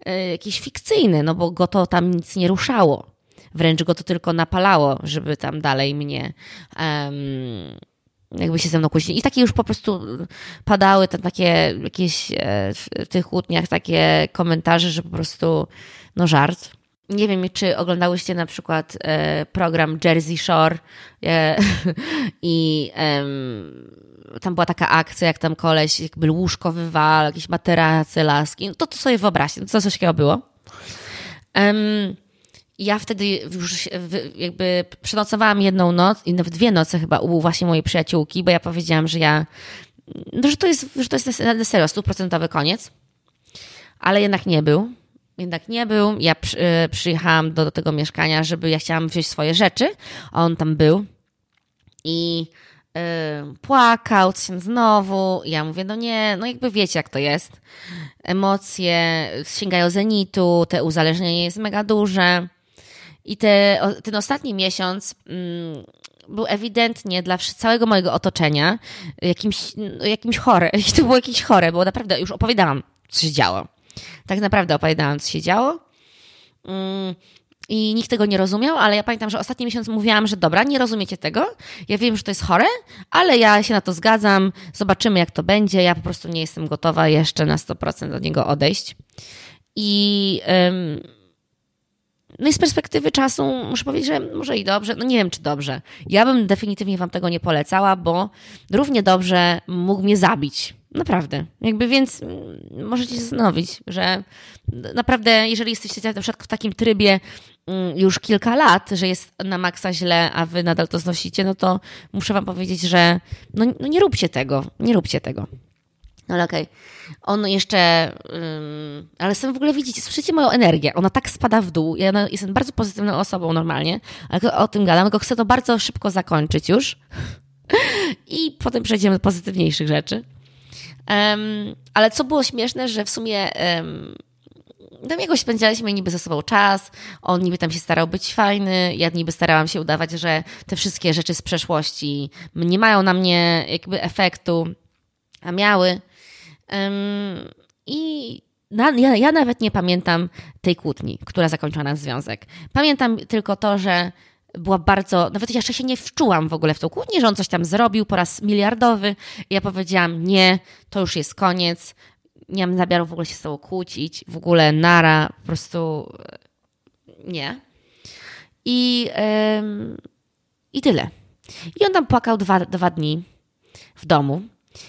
Speaker 1: y, jakieś fikcyjne, no bo go to tam nic nie ruszało. Wręcz go to tylko napalało, żeby tam dalej mnie... Um, jakby się ze mną kłócić. I takie już po prostu padały te takie jakieś e, w tych kłótniach takie komentarze, że po prostu no żart. Nie wiem, czy oglądałyście na przykład e, program Jersey Shore e, <laughs> i tam była taka akcja, jak tam koleś jakby łóżko wywal, jakieś materace, laski. No to, to sobie wyobraźcie, to coś takiego było. Ja wtedy już jakby przenocowałam jedną noc i nawet dwie noce chyba u właśnie mojej przyjaciółki, bo ja powiedziałam, że ja, no, że to jest, że to jest na serio, stuprocentowy koniec. Ale jednak nie był. Jednak nie był. Ja przy, y, przyjechałam do, do tego mieszkania, żeby ja chciałam wziąć swoje rzeczy, a on tam był. I yy, płakał się znowu. Ja mówię, no nie, no jakby wiecie, jak to jest. Emocje sięgają zenitu, te uzależnienie jest mega duże. I te, ten ostatni miesiąc mm, był ewidentnie dla całego mojego otoczenia jakimś, no, jakimś chore. I <laughs> to było jakieś chore, bo naprawdę już opowiadałam, co się działo. Tak naprawdę opowiadałam, co się działo. Mm, I nikt tego nie rozumiał, ale ja pamiętam, że ostatni miesiąc mówiłam, że dobra, nie rozumiecie tego. Ja wiem, że to jest chore, ale ja się na to zgadzam. Zobaczymy, jak to będzie. Ja po prostu nie jestem gotowa jeszcze na 100% od niego odejść. I no i z perspektywy czasu muszę powiedzieć, że może i dobrze, no nie wiem czy dobrze. Ja bym definitywnie wam tego nie polecała, bo równie dobrze mógł mnie zabić. Naprawdę. Jakby więc mm, możecie się zastanowić, że naprawdę, jeżeli jesteście na przykład w takim trybie mm, już kilka lat, że jest na maksa źle, a wy nadal to znosicie, no to muszę wam powiedzieć, że no, no nie róbcie tego, nie róbcie tego. No ale okej. Okay. On jeszcze. Ale sam w ogóle widzicie, słyszycie moją energię. Ona tak spada w dół. Ja no, jestem bardzo pozytywną osobą normalnie, ale o tym gadam, tylko chcę to bardzo szybko zakończyć już. <laughs> I potem przejdziemy do pozytywniejszych rzeczy. Um, ale co było śmieszne, że w sumie. Um, tam jakoś spędzaliśmy niby ze sobą czas, on niby tam się starał być fajny, ja niby starałam się udawać, że te wszystkie rzeczy z przeszłości nie mają na mnie jakby efektu, a miały. I na, ja, ja nawet nie pamiętam tej kłótni, która zakończyła nasz związek. Pamiętam tylko to, że była bardzo, nawet jeszcze się nie wczułam w ogóle w tą kłótnię, że on coś tam zrobił po raz miliardowy. I ja powiedziałam, nie, to już jest koniec. Nie mam zamiaru w ogóle się z tobą kłócić, w ogóle nara, po prostu e, nie. I, ym, i tyle. I on tam płakał dwa, dwa dni w domu.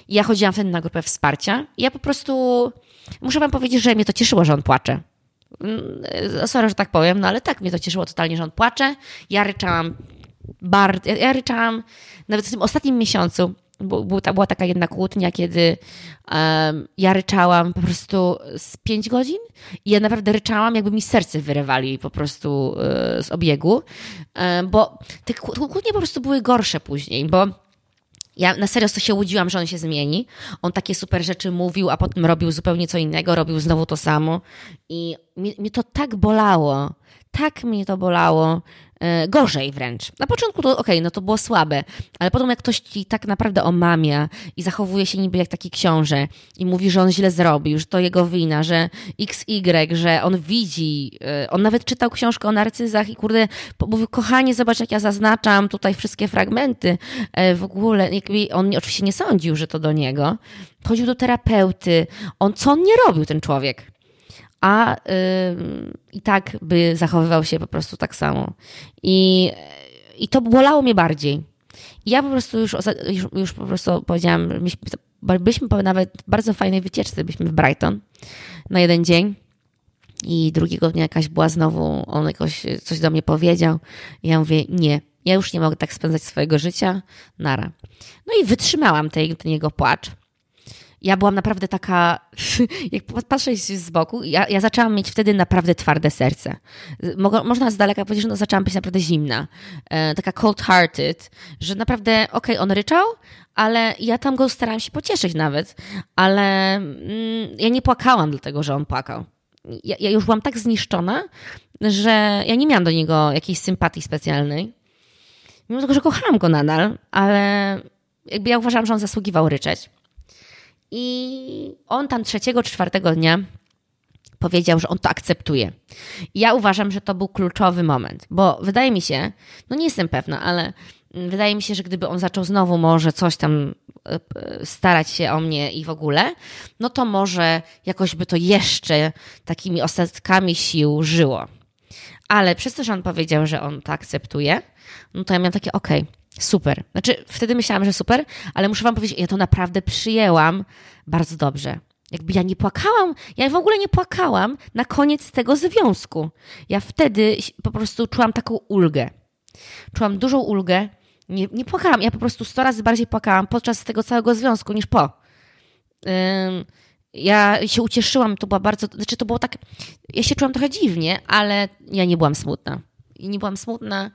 Speaker 1: Ja chodziłam wtedy na grupę wsparcia. I ja po prostu muszę wam powiedzieć, że mnie to cieszyło, że on płacze. Mm, sorry, że tak powiem, no ale tak mnie to cieszyło totalnie, że on płacze. Ja ryczałam bardzo, ja, ja ryczałam nawet w tym ostatnim miesiącu, bo, ta, była taka jedna kłótnia, kiedy um, ja ryczałam po prostu z pięć godzin i ja naprawdę ryczałam, jakby mi serce wyrywali po prostu y, z obiegu, y, bo te kłótnie po prostu były gorsze później, bo ja na serio to się łudziłam, że on się zmieni. On takie super rzeczy mówił, a potem robił zupełnie co innego, robił znowu to samo. I mnie, mnie to tak bolało, tak mnie to bolało, gorzej wręcz. Na początku to okej, okay, no to było słabe, ale potem jak ktoś ci tak naprawdę omamia i zachowuje się niby jak taki książę i mówi, że on źle zrobił, że to jego wina, że XY, że on widzi, e, on nawet czytał książkę o narcyzach i kurde, mówił, kochanie, zobacz jak ja zaznaczam tutaj wszystkie fragmenty e, w ogóle, on oczywiście nie sądził, że to do niego. Chodził do terapeuty, on, co on nie robił ten człowiek? A i tak by zachowywał się po prostu tak samo. I, i to bolało mnie bardziej. I ja po prostu już, już, już po prostu powiedziałam, byliśmy, byliśmy nawet bardzo fajnej wycieczce, byliśmy w Brighton na jeden dzień. I drugiego dnia jakaś była znowu, on jakoś coś do mnie powiedział. I ja mówię, nie, ja już nie mogę tak spędzać swojego życia, nara. No i wytrzymałam ten, ten jego płacz ja byłam naprawdę taka, <laughs> jak patrzę z boku, ja, ja zaczęłam mieć wtedy naprawdę twarde serce. Mo, można z daleka powiedzieć, że no, zaczęłam być naprawdę zimna, e, taka cold-hearted, że naprawdę, okej, okay, on ryczał, ale ja tam go starałam się pocieszyć nawet, ale mm, ja nie płakałam dlatego, że on płakał. Ja, ja już byłam tak zniszczona, że ja nie miałam do niego jakiejś sympatii specjalnej. Mimo tego, że kochałam go nadal, ale jakby ja uważałam, że on zasługiwał ryczeć. I on tam trzeciego czy czwartego dnia powiedział, że on to akceptuje. I ja uważam, że to był kluczowy moment, bo wydaje mi się, no nie jestem pewna, ale wydaje mi się, że gdyby on zaczął znowu może coś tam e, starać się o mnie i w ogóle, no to może jakoś by to jeszcze takimi ostatkami sił żyło. Ale przez to, że on powiedział, że on to akceptuje, no to ja miałam takie, okej, okay, Super. Znaczy, wtedy myślałam, że super, ale muszę Wam powiedzieć, ja to naprawdę przyjęłam bardzo dobrze. Jakby ja nie płakałam, ja w ogóle nie płakałam na koniec tego związku. Ja wtedy po prostu czułam taką ulgę. Czułam dużą ulgę. Nie, nie płakałam, ja po prostu sto razy bardziej płakałam podczas tego całego związku niż po. Ym, ja się ucieszyłam, to była bardzo, znaczy to było tak, ja się czułam trochę dziwnie, ale ja nie byłam smutna. I nie byłam smutna.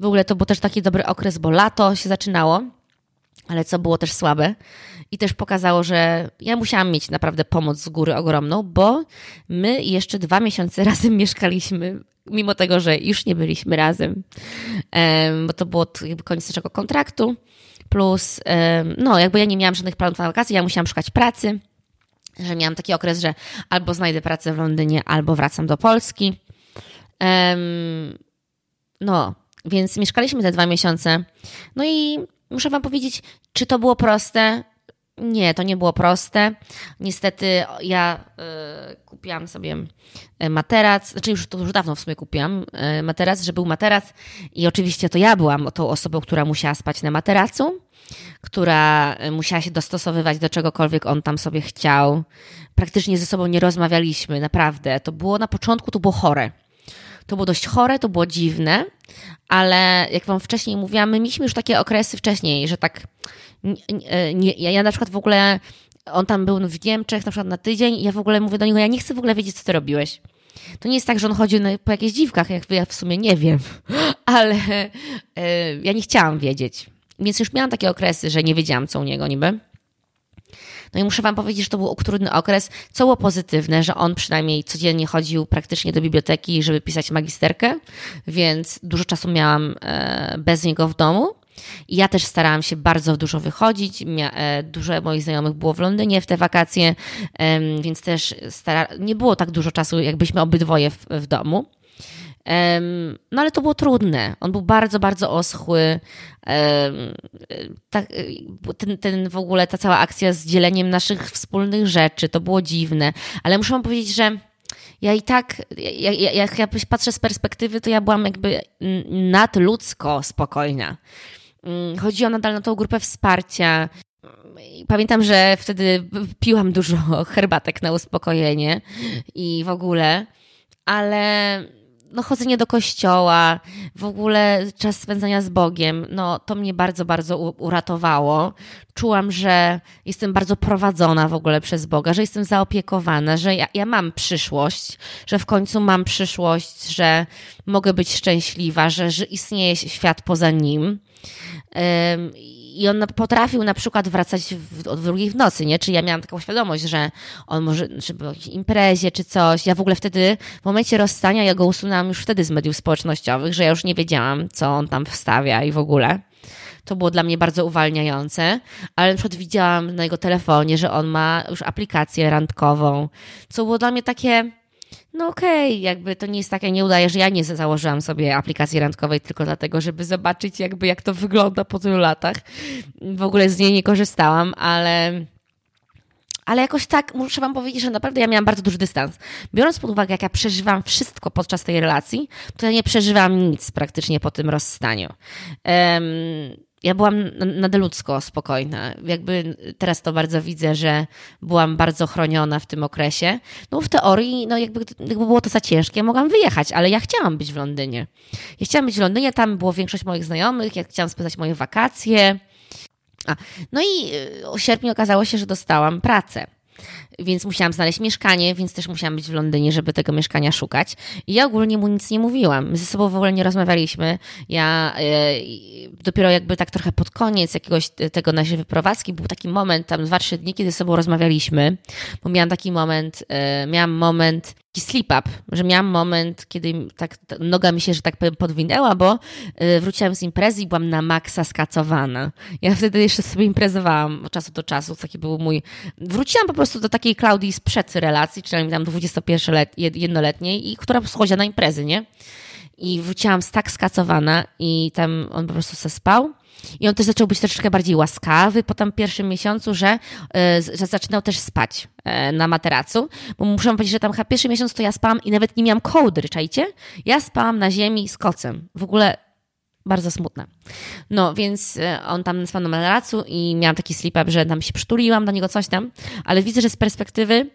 Speaker 1: W ogóle to był też taki dobry okres, bo lato się zaczynało, ale co było też słabe. I też pokazało, że ja musiałam mieć naprawdę pomoc z góry ogromną, bo my jeszcze dwa miesiące <laughs> razem mieszkaliśmy, mimo tego, że już nie byliśmy razem, bo to było koniec naszego kontraktu. Plus, no, jakby ja nie miałam żadnych planów na wakacje, ja musiałam szukać pracy, że miałam taki okres, że albo znajdę pracę w Londynie, albo wracam do Polski. No, więc mieszkaliśmy te dwa miesiące. No i muszę Wam powiedzieć, czy to było proste? Nie, to nie było proste. Niestety ja kupiłam sobie materac, znaczy już to już dawno w sumie kupiłam materac, że był materac i oczywiście to ja byłam tą osobą, która musiała spać na materacu, która musiała się dostosowywać do czegokolwiek on tam sobie chciał. Praktycznie ze sobą nie rozmawialiśmy, naprawdę. To było na początku, to było chore. To było dość chore, to było dziwne, ale jak wam wcześniej mówiłam, my mieliśmy już takie okresy wcześniej, że tak. Nie, nie, ja na przykład w ogóle. On tam był w Niemczech na przykład na tydzień i ja w ogóle mówię do niego, ja nie chcę w ogóle wiedzieć, co ty robiłeś. To nie jest tak, że on chodził po jakichś dziwkach, jak ja w sumie nie wiem, <laughs> ale yy, ja nie chciałam wiedzieć. Więc już miałam takie okresy, że nie wiedziałam, co u niego niby. No i muszę Wam powiedzieć, że to był trudny okres, co było pozytywne, że on przynajmniej codziennie chodził praktycznie do biblioteki, żeby pisać magisterkę, więc dużo czasu miałam e, bez niego w domu. I ja też starałam się bardzo dużo wychodzić. E, dużo moich znajomych było w Londynie w te wakacje, więc też stara... nie było tak dużo czasu, jakbyśmy obydwoje w, w domu. No ale to było trudne. On był bardzo, bardzo oschły. Tak, ten, ten w ogóle, ta cała akcja z dzieleniem naszych wspólnych rzeczy, to było dziwne. Ale muszę wam powiedzieć, że ja i tak, jak ja, ja, ja patrzę z perspektywy, to ja byłam jakby nadludzko spokojna. Mm, chodziłam nadal na tą grupę wsparcia. Pamiętam, że wtedy piłam dużo <laughs> herbatek na uspokojenie i w ogóle, ale no, chodzenie do kościoła, w ogóle czas spędzania z Bogiem, no to mnie bardzo, bardzo uratowało. Czułam, że jestem bardzo prowadzona w ogóle przez Boga, że jestem zaopiekowana, że ja, ja mam przyszłość, że w końcu mam przyszłość, że mogę być szczęśliwa, że, że istnieje świat poza nim. I on potrafił na przykład wracać w, o drugiej w nocy, nie? Czy ja miałam taką świadomość, że on może, żeby o jakiejś imprezie czy coś. Ja w ogóle wtedy, w momencie rozstania, ja go usunęłam już wtedy z mediów społecznościowych, że ja już nie wiedziałam, co on tam wstawia i w ogóle. To było dla mnie bardzo uwalniające, ale na przykład widziałam na jego telefonie, że on ma już aplikację randkową, co było dla mnie takie no okej, okay, jakby to nie jest takie, nie udaje, że ja nie założyłam sobie aplikacji randkowej tylko dlatego, żeby zobaczyć jakby jak to wygląda po tylu latach. W ogóle z niej nie korzystałam, ale ale jakoś tak muszę Wam powiedzieć, że naprawdę ja miałam bardzo duży dystans. Biorąc pod uwagę, jak ja przeżywam wszystko podczas tej relacji, to ja nie przeżywam nic praktycznie po tym rozstaniu. Um, ja byłam nadeludzko spokojna. Jakby teraz to bardzo widzę, że byłam bardzo chroniona w tym okresie. No w teorii, no jakby, jakby było to za ciężkie, mogłam wyjechać, ale ja chciałam być w Londynie. Ja chciałam być w Londynie, tam było większość moich znajomych, ja chciałam spędzać moje wakacje. A, no i w sierpniu okazało się, że dostałam pracę więc musiałam znaleźć mieszkanie, więc też musiałam być w Londynie, żeby tego mieszkania szukać. I ja ogólnie mu nic nie mówiłam. My ze sobą w ogóle nie rozmawialiśmy. Ja e, dopiero jakby tak trochę pod koniec jakiegoś tego naszej wyprowadzki był taki moment, tam dwa, trzy dni, kiedy ze sobą rozmawialiśmy, bo miałam taki moment, e, miałam moment taki slip up, że miałam moment, kiedy tak noga mi się, że tak powiem, podwinęła, bo y, wróciłam z imprezy i byłam na maksa skacowana. Ja wtedy jeszcze sobie imprezowałam od czasu do czasu, taki był mój... Wróciłam po prostu do takiej Klaudii sprzed relacji, czyli tam 21-letniej, i która schodziła na imprezy, nie? I wróciłam tak skacowana i tam on po prostu se spał. I on też zaczął być troszeczkę bardziej łaskawy po tam pierwszym miesiącu, że, e, że zaczynał też spać e, na materacu, bo muszę powiedzieć, że tam pierwszy miesiąc to ja spałam i nawet nie miałam kołdry, czajcie? Ja spałam na ziemi z kocem. W ogóle bardzo smutne. No, więc e, on tam spał na materacu i miałam taki slip up, że tam się przytuliłam do niego coś tam, ale widzę, że z perspektywy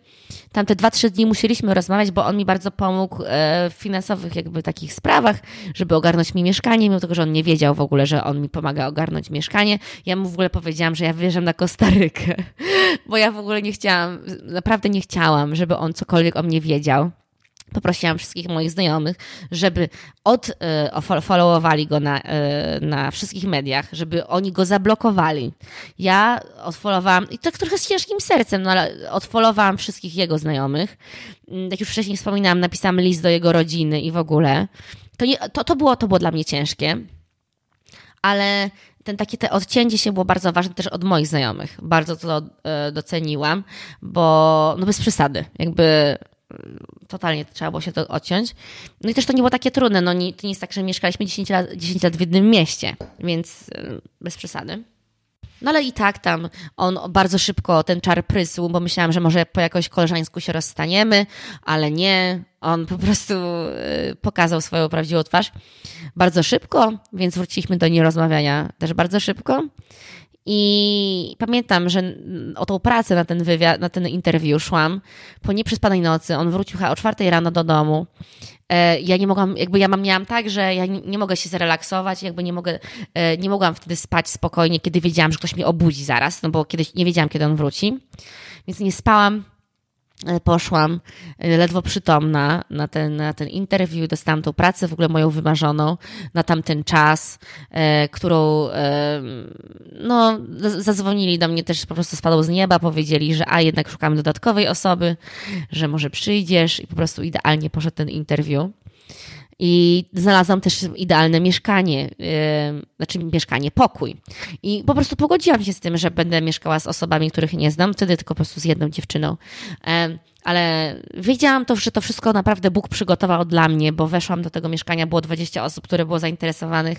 Speaker 1: tam te dwa, trzy dni musieliśmy rozmawiać, bo on mi bardzo pomógł e, w finansowych jakby takich sprawach, żeby ogarnąć mi mieszkanie, mimo tego, że on nie wiedział w ogóle, że on mi pomaga ogarnąć mieszkanie. Ja mu w ogóle powiedziałam, że ja wyjeżdżam na Kostarykę, <laughs> bo ja w ogóle nie chciałam, naprawdę nie chciałam, żeby on cokolwiek o mnie wiedział poprosiłam wszystkich moich znajomych, żeby odfollowowali go na, e, na wszystkich mediach, żeby oni go zablokowali. Ja odfollowowałam, i tak trochę z ciężkim sercem, no ale odfollowowałam wszystkich jego znajomych. Mm, jak już wcześniej wspominałam, napisałam list do jego rodziny i w ogóle. To, nie, to, to, było, to było dla mnie ciężkie, ale ten takie te odcięcie się było bardzo ważne też od moich znajomych. Bardzo to e, doceniłam, bo no bez przesady, jakby totalnie trzeba było się to odciąć. No i też to nie było takie trudne. No nie, to nie jest tak, że mieszkaliśmy 10 lat, 10 lat w jednym mieście, więc e, bez przesady. No ale i tak tam on bardzo szybko ten czar prysł, bo myślałam, że może po jakoś koleżańsku się rozstaniemy, ale nie. On po prostu y, pokazał swoją prawdziwą twarz bardzo szybko, więc wróciliśmy do nierozmawiania też bardzo szybko. I pamiętam, że o tą pracę na ten wywiad, na ten interwiu szłam po nieprzespanej nocy. On wrócił o czwartej rano do domu. E, ja nie mogłam, jakby ja mam, miałam tak, że ja nie, mogę się zrelaksować, jakby nie mogę, e, nie mogłam wtedy spać spokojnie, kiedy wiedziałam, że ktoś mnie obudzi zaraz, no bo kiedyś nie wiedziałam, kiedy on wróci. Więc nie spałam poszłam e, ledwo przytomna na ten, na ten interwiu, dostałam tą pracę w ogóle moją wymarzoną na tamten czas, e, którą e, no, zadzwonili do mnie też po prostu spadł z nieba, powiedzieli, że a jednak szukamy dodatkowej osoby, że może przyjdziesz i po prostu idealnie poszedł ten interwiu. I znalazłam też idealne mieszkanie, yy, znaczy mieszkanie, pokój. I po prostu pogodziłam się z tym, że będę mieszkała z osobami, których nie znam, wtedy tylko po prostu z jedną dziewczyną. Yy, ale wiedziałam to, że to wszystko naprawdę Bóg przygotował dla mnie, bo weszłam do tego mieszkania, było 20 osób, które było zainteresowanych,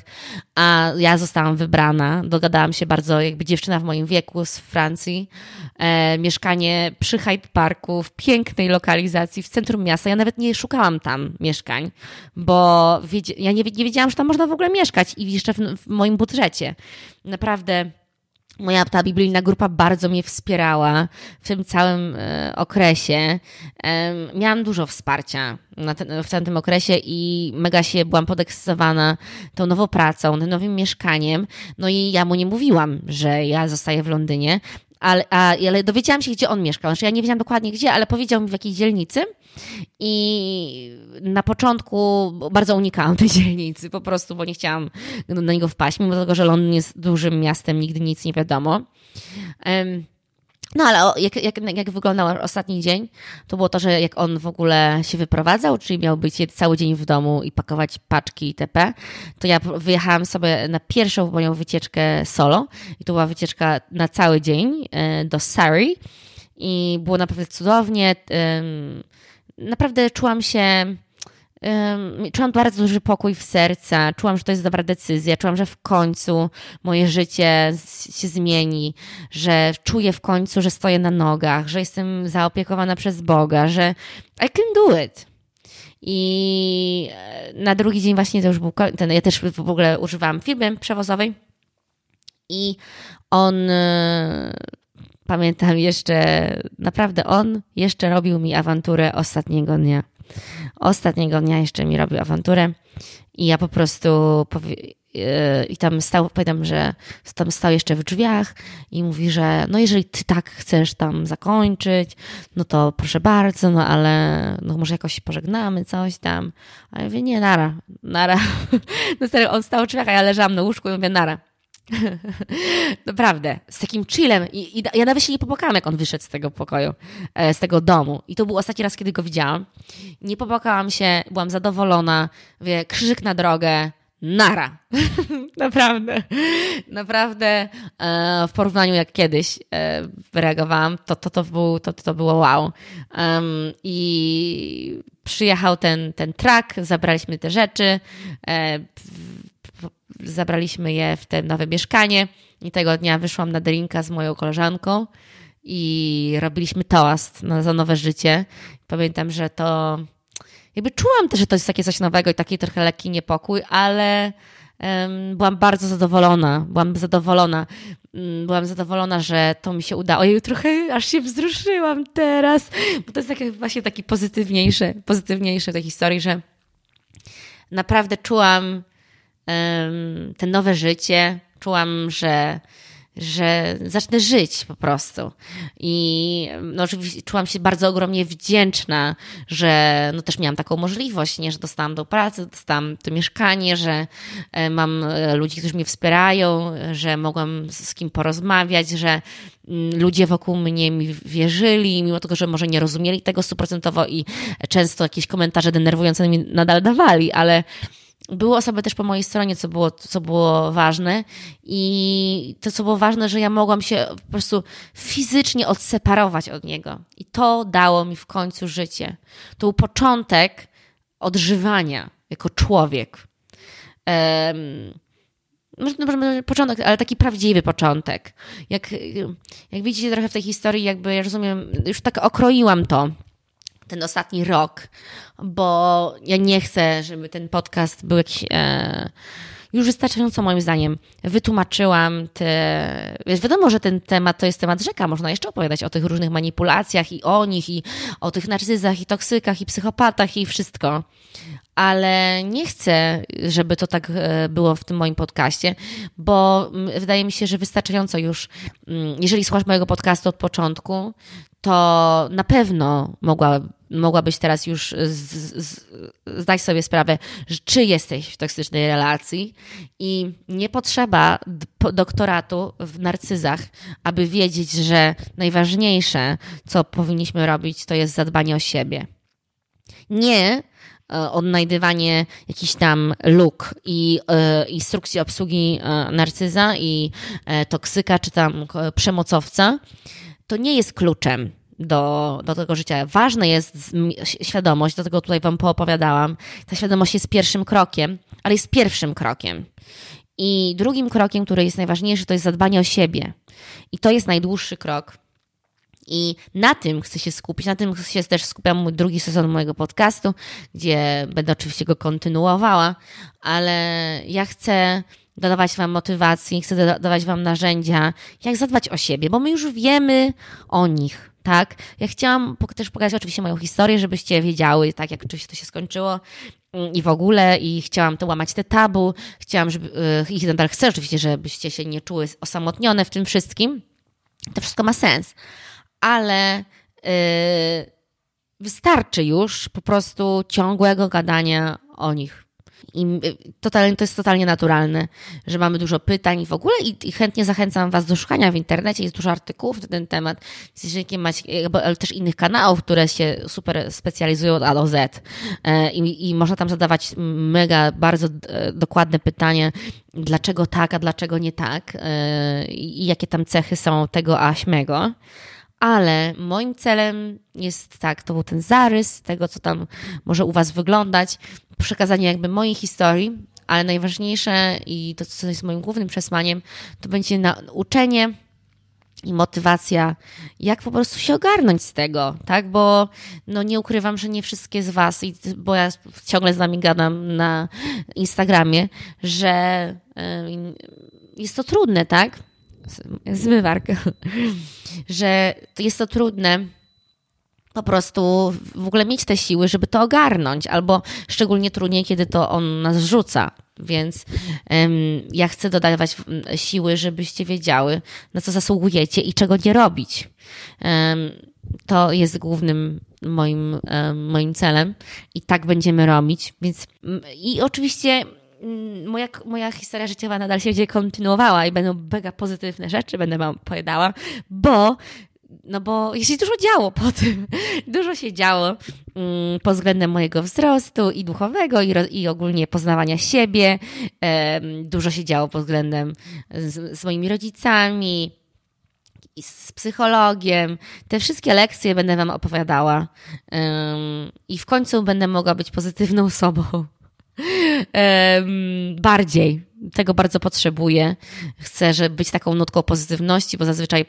Speaker 1: a ja zostałam wybrana. Dogadałam się bardzo, jakby dziewczyna w moim wieku z Francji. E, mieszkanie przy Hyde Parku, w pięknej lokalizacji, w centrum miasta. Ja nawet nie szukałam tam mieszkań, bo ja nie, nie wiedziałam, że tam można w ogóle mieszkać i jeszcze w, w moim budżecie. Naprawdę moja ta biblijna grupa bardzo mnie wspierała w tym całym e, okresie. Miałam dużo wsparcia w tamtym okresie i mega się byłam podekscytowana tą nową pracą, tym nowym mieszkaniem. No i ja mu nie mówiłam, że ja zostaję w Londynie, ale, a, ale dowiedziałam się, gdzie on mieszkał. Znaczy, ja nie wiedziałam dokładnie gdzie, ale powiedział mi w jakiej dzielnicy. I na początku bardzo unikałam tej <laughs> dzielnicy, po prostu, bo nie chciałam na niego wpaść, mimo tego, że Londyn jest dużym miastem, nigdy nic nie wiadomo. Um, no ale jak, jak, jak wyglądał ostatni dzień, to było to, że jak on w ogóle się wyprowadzał, czyli miał być cały dzień w domu i pakować paczki itp., to ja wyjechałam sobie na pierwszą moją wycieczkę solo i to była wycieczka na cały dzień e, do Surrey i było naprawdę cudownie. Naprawdę czułam się czułam bardzo duży pokój w serca, czułam, że to jest dobra decyzja, czułam, że w końcu moje życie się zmieni, że czuję w końcu, że stoję na nogach, że jestem zaopiekowana przez Boga, że I can do it. I e, na drugi dzień właśnie to już był ten, ja też w ogóle używałam firmy przewozowej i on e, pamiętam jeszcze, naprawdę on jeszcze robił mi awanturę ostatniego dnia. Ostatniego dnia jeszcze mi robił awanturę i ja po prostu yy, i tam stał, pamiętam, że tam stał jeszcze w drzwiach i mówi, że no jeżeli ty tak chcesz tam zakończyć, no to proszę bardzo, no ale no może jakoś się pożegnamy, coś tam. A ja mówię, nie, nara, nara. <laughs> No stary, on stał w drzwiach, a ja leżałam na łóżku i mówię, nara. <laughs> Naprawdę, z takim chillem. I, I, ja nawet się nie popłakałam, jak on wyszedł z tego pokoju, e, z tego domu. I to był ostatni raz, kiedy go widziałam. Nie popłakałam się, byłam zadowolona. Wie, krzyżyk na drogę, nara. <laughs> naprawdę, naprawdę e, w porównaniu jak kiedyś e, reagowałam, to, to, to, był, to, to było wow. Um, I przyjechał ten, ten track, zabraliśmy te rzeczy, e, zabraliśmy je w te nowe mieszkanie i tego dnia wyszłam na drinka z moją koleżanką i robiliśmy toast na, za nowe życie. Pamiętam, że to jakby czułam też, że to jest takie coś nowego i taki trochę lekki niepokój, ale um, byłam bardzo zadowolona. Byłam zadowolona. Um, byłam zadowolona, że to mi się udało. Ojej, trochę aż się wzruszyłam teraz, bo to jest takie, właśnie taki pozytywniejsze, pozytywniejsze tej historii, że naprawdę czułam te nowe życie. Czułam, że, że zacznę żyć po prostu. I no, oczywiście czułam się bardzo ogromnie wdzięczna, że no, też miałam taką możliwość, nie, że dostałam do pracy, dostałam to mieszkanie, że e, mam e, ludzi, którzy mnie wspierają, że mogłam z kim porozmawiać, że mm, ludzie wokół mnie mi wierzyli, mimo tego, że może nie rozumieli tego stuprocentowo i często jakieś komentarze denerwujące mi nadal dawali, ale były osoby też po mojej stronie, co było, co było ważne. I to, co było ważne, że ja mogłam się po prostu fizycznie odseparować od niego. I to dało mi w końcu życie. To był początek odżywania jako człowiek. Um, może, może początek, ale taki prawdziwy początek. Jak, jak widzicie trochę w tej historii, jakby ja rozumiem, już tak okroiłam to, ten ostatni rok, bo ja nie chcę, żeby ten podcast był jakiś. E, już wystarczająco moim zdaniem wytłumaczyłam te. Wiesz, wiadomo, że ten temat to jest temat rzeka. Można jeszcze opowiadać o tych różnych manipulacjach i o nich, i o tych narcyzach, i toksykach, i psychopatach, i wszystko. Ale nie chcę, żeby to tak e, było w tym moim podcaście, bo wydaje mi się, że wystarczająco już, jeżeli słuchasz mojego podcastu od początku, to na pewno mogła, mogłabyś teraz już zdać sobie sprawę, czy jesteś w toksycznej relacji i nie potrzeba doktoratu w narcyzach, aby wiedzieć, że najważniejsze, co powinniśmy robić, to jest zadbanie o siebie. Nie e, odnajdywanie jakichś tam luk i y, instrukcji obsługi y, narcyza i toksyka czy tam przemocowca, to nie jest kluczem do, do tego życia. Ważna jest świadomość, do tego tutaj Wam poopowiadałam. Ta świadomość jest pierwszym krokiem, ale jest pierwszym krokiem. I drugim krokiem, który jest najważniejszy, to jest zadbanie o siebie. I to jest najdłuższy krok. I na tym chcę się skupić, na tym się też skupiam mój drugi sezon mojego podcastu, gdzie będę oczywiście go kontynuowała, ale ja chcę dodawać Wam motywacji, chcę dodawać Wam narzędzia, jak zadbać o siebie, bo my już wiemy o nich. Tak, ja chciałam też pokazać oczywiście moją historię, żebyście wiedziały, tak, jak oczywiście to się skończyło mm, i w ogóle, i chciałam to łamać te tabu, chciałam, żeby, y, i nadal chcę oczywiście, żebyście się nie czuły osamotnione w tym wszystkim. To wszystko ma sens, ale yy, wystarczy już po prostu ciągłego gadania o nich. I totalnie, to jest totalnie naturalne, że mamy dużo pytań w ogóle i, i, chętnie zachęcam Was do szukania w internecie. Jest dużo artykułów na ten temat. Jeżeli macie, ale też innych kanałów, które się super specjalizują od A do Z. E, I, I można tam zadawać mega, bardzo e, dokładne pytanie, dlaczego tak, a dlaczego nie tak e, i jakie tam cechy są tego aśmego ale moim celem jest tak, to był ten zarys tego, co tam może u Was wyglądać, przekazanie jakby mojej historii, ale najważniejsze i to, co jest moim głównym przesłaniem, to będzie nauczenie i motywacja, jak po prostu się ogarnąć z tego, tak? Bo no nie ukrywam, że nie wszystkie z Was, bo ja ciągle z Wami gadam na Instagramie, że jest to trudne, tak? Zmywark, <laughs> że jest to trudne po prostu w ogóle mieć te siły, żeby to ogarnąć, albo szczególnie trudniej, kiedy to on nas rzuca. Więc um, ja chcę dodawać siły, żebyście wiedziały, na co zasługujecie i czego nie robić. Um, to jest głównym moim, um, moim celem i tak będziemy robić. Więc i oczywiście moja, moja historia życiowa nadal się będzie kontynuowała i będą mega pozytywne rzeczy, będę Wam opowiadała, bo no bo się dużo działo po tym. <laughs> Dużo się działo mm, pod względem mojego wzrostu i duchowego, i, i ogólnie poznawania siebie. Dużo się działo pod względem z, z moimi rodzicami, i z psychologiem. Te wszystkie lekcje będę Wam opowiadała. I w końcu będę mogła być pozytywną osobą. Bardziej tego bardzo potrzebuję. Chcę żeby być taką nutką pozytywności, bo zazwyczaj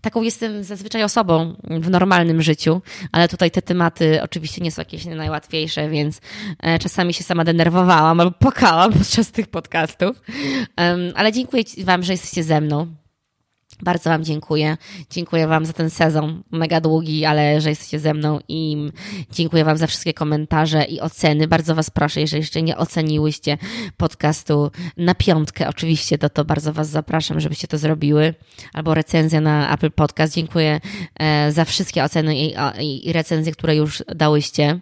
Speaker 1: taką jestem zazwyczaj osobą w normalnym życiu, ale tutaj te tematy oczywiście nie są jakieś najłatwiejsze, więc e, czasami się sama denerwowałam albo płakałam <laughs> podczas tych podcastów. Ale dziękuję Wam, że jesteście ze mną. Bardzo Wam dziękuję. Dziękuję Wam za ten sezon, mega długi, ale że jesteście ze mną i dziękuję Wam za wszystkie komentarze i oceny. Bardzo Was proszę, jeżeli jeszcze nie oceniłyście podcastu na piątkę, oczywiście, to to bardzo Was zapraszam, żebyście to zrobiły. Albo recenzja na Apple Podcast. Dziękuję e, za wszystkie oceny i, i recenzje, które już dałyście.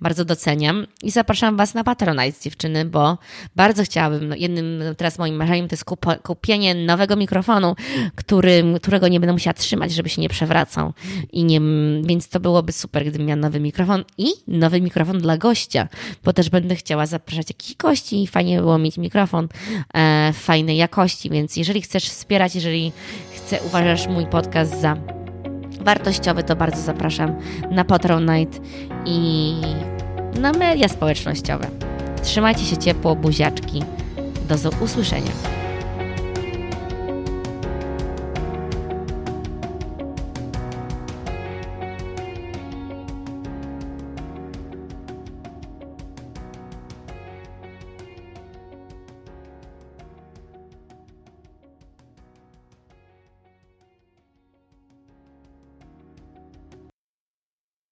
Speaker 1: Bardzo doceniam. I zapraszam Was na Patronite, dziewczyny, bo bardzo chciałabym, no, jednym teraz moim marzeniem to jest kupienie nowego mikrofonu, który którego nie będę musiała trzymać, żeby się nie przewracał. I nie, więc to byłoby super, gdybym miała nowy mikrofon i nowy mikrofon dla gościa, bo też będę chciała zapraszać jakichś gości i fajnie by było mieć mikrofon e, fajnej jakości, więc jeżeli chcesz wspierać, jeżeli chcę, uważasz mój podcast za wartościowy, to bardzo zapraszam na Patronite i na media społecznościowe. Trzymajcie się ciepło, buziaczki. Do usłyszenia.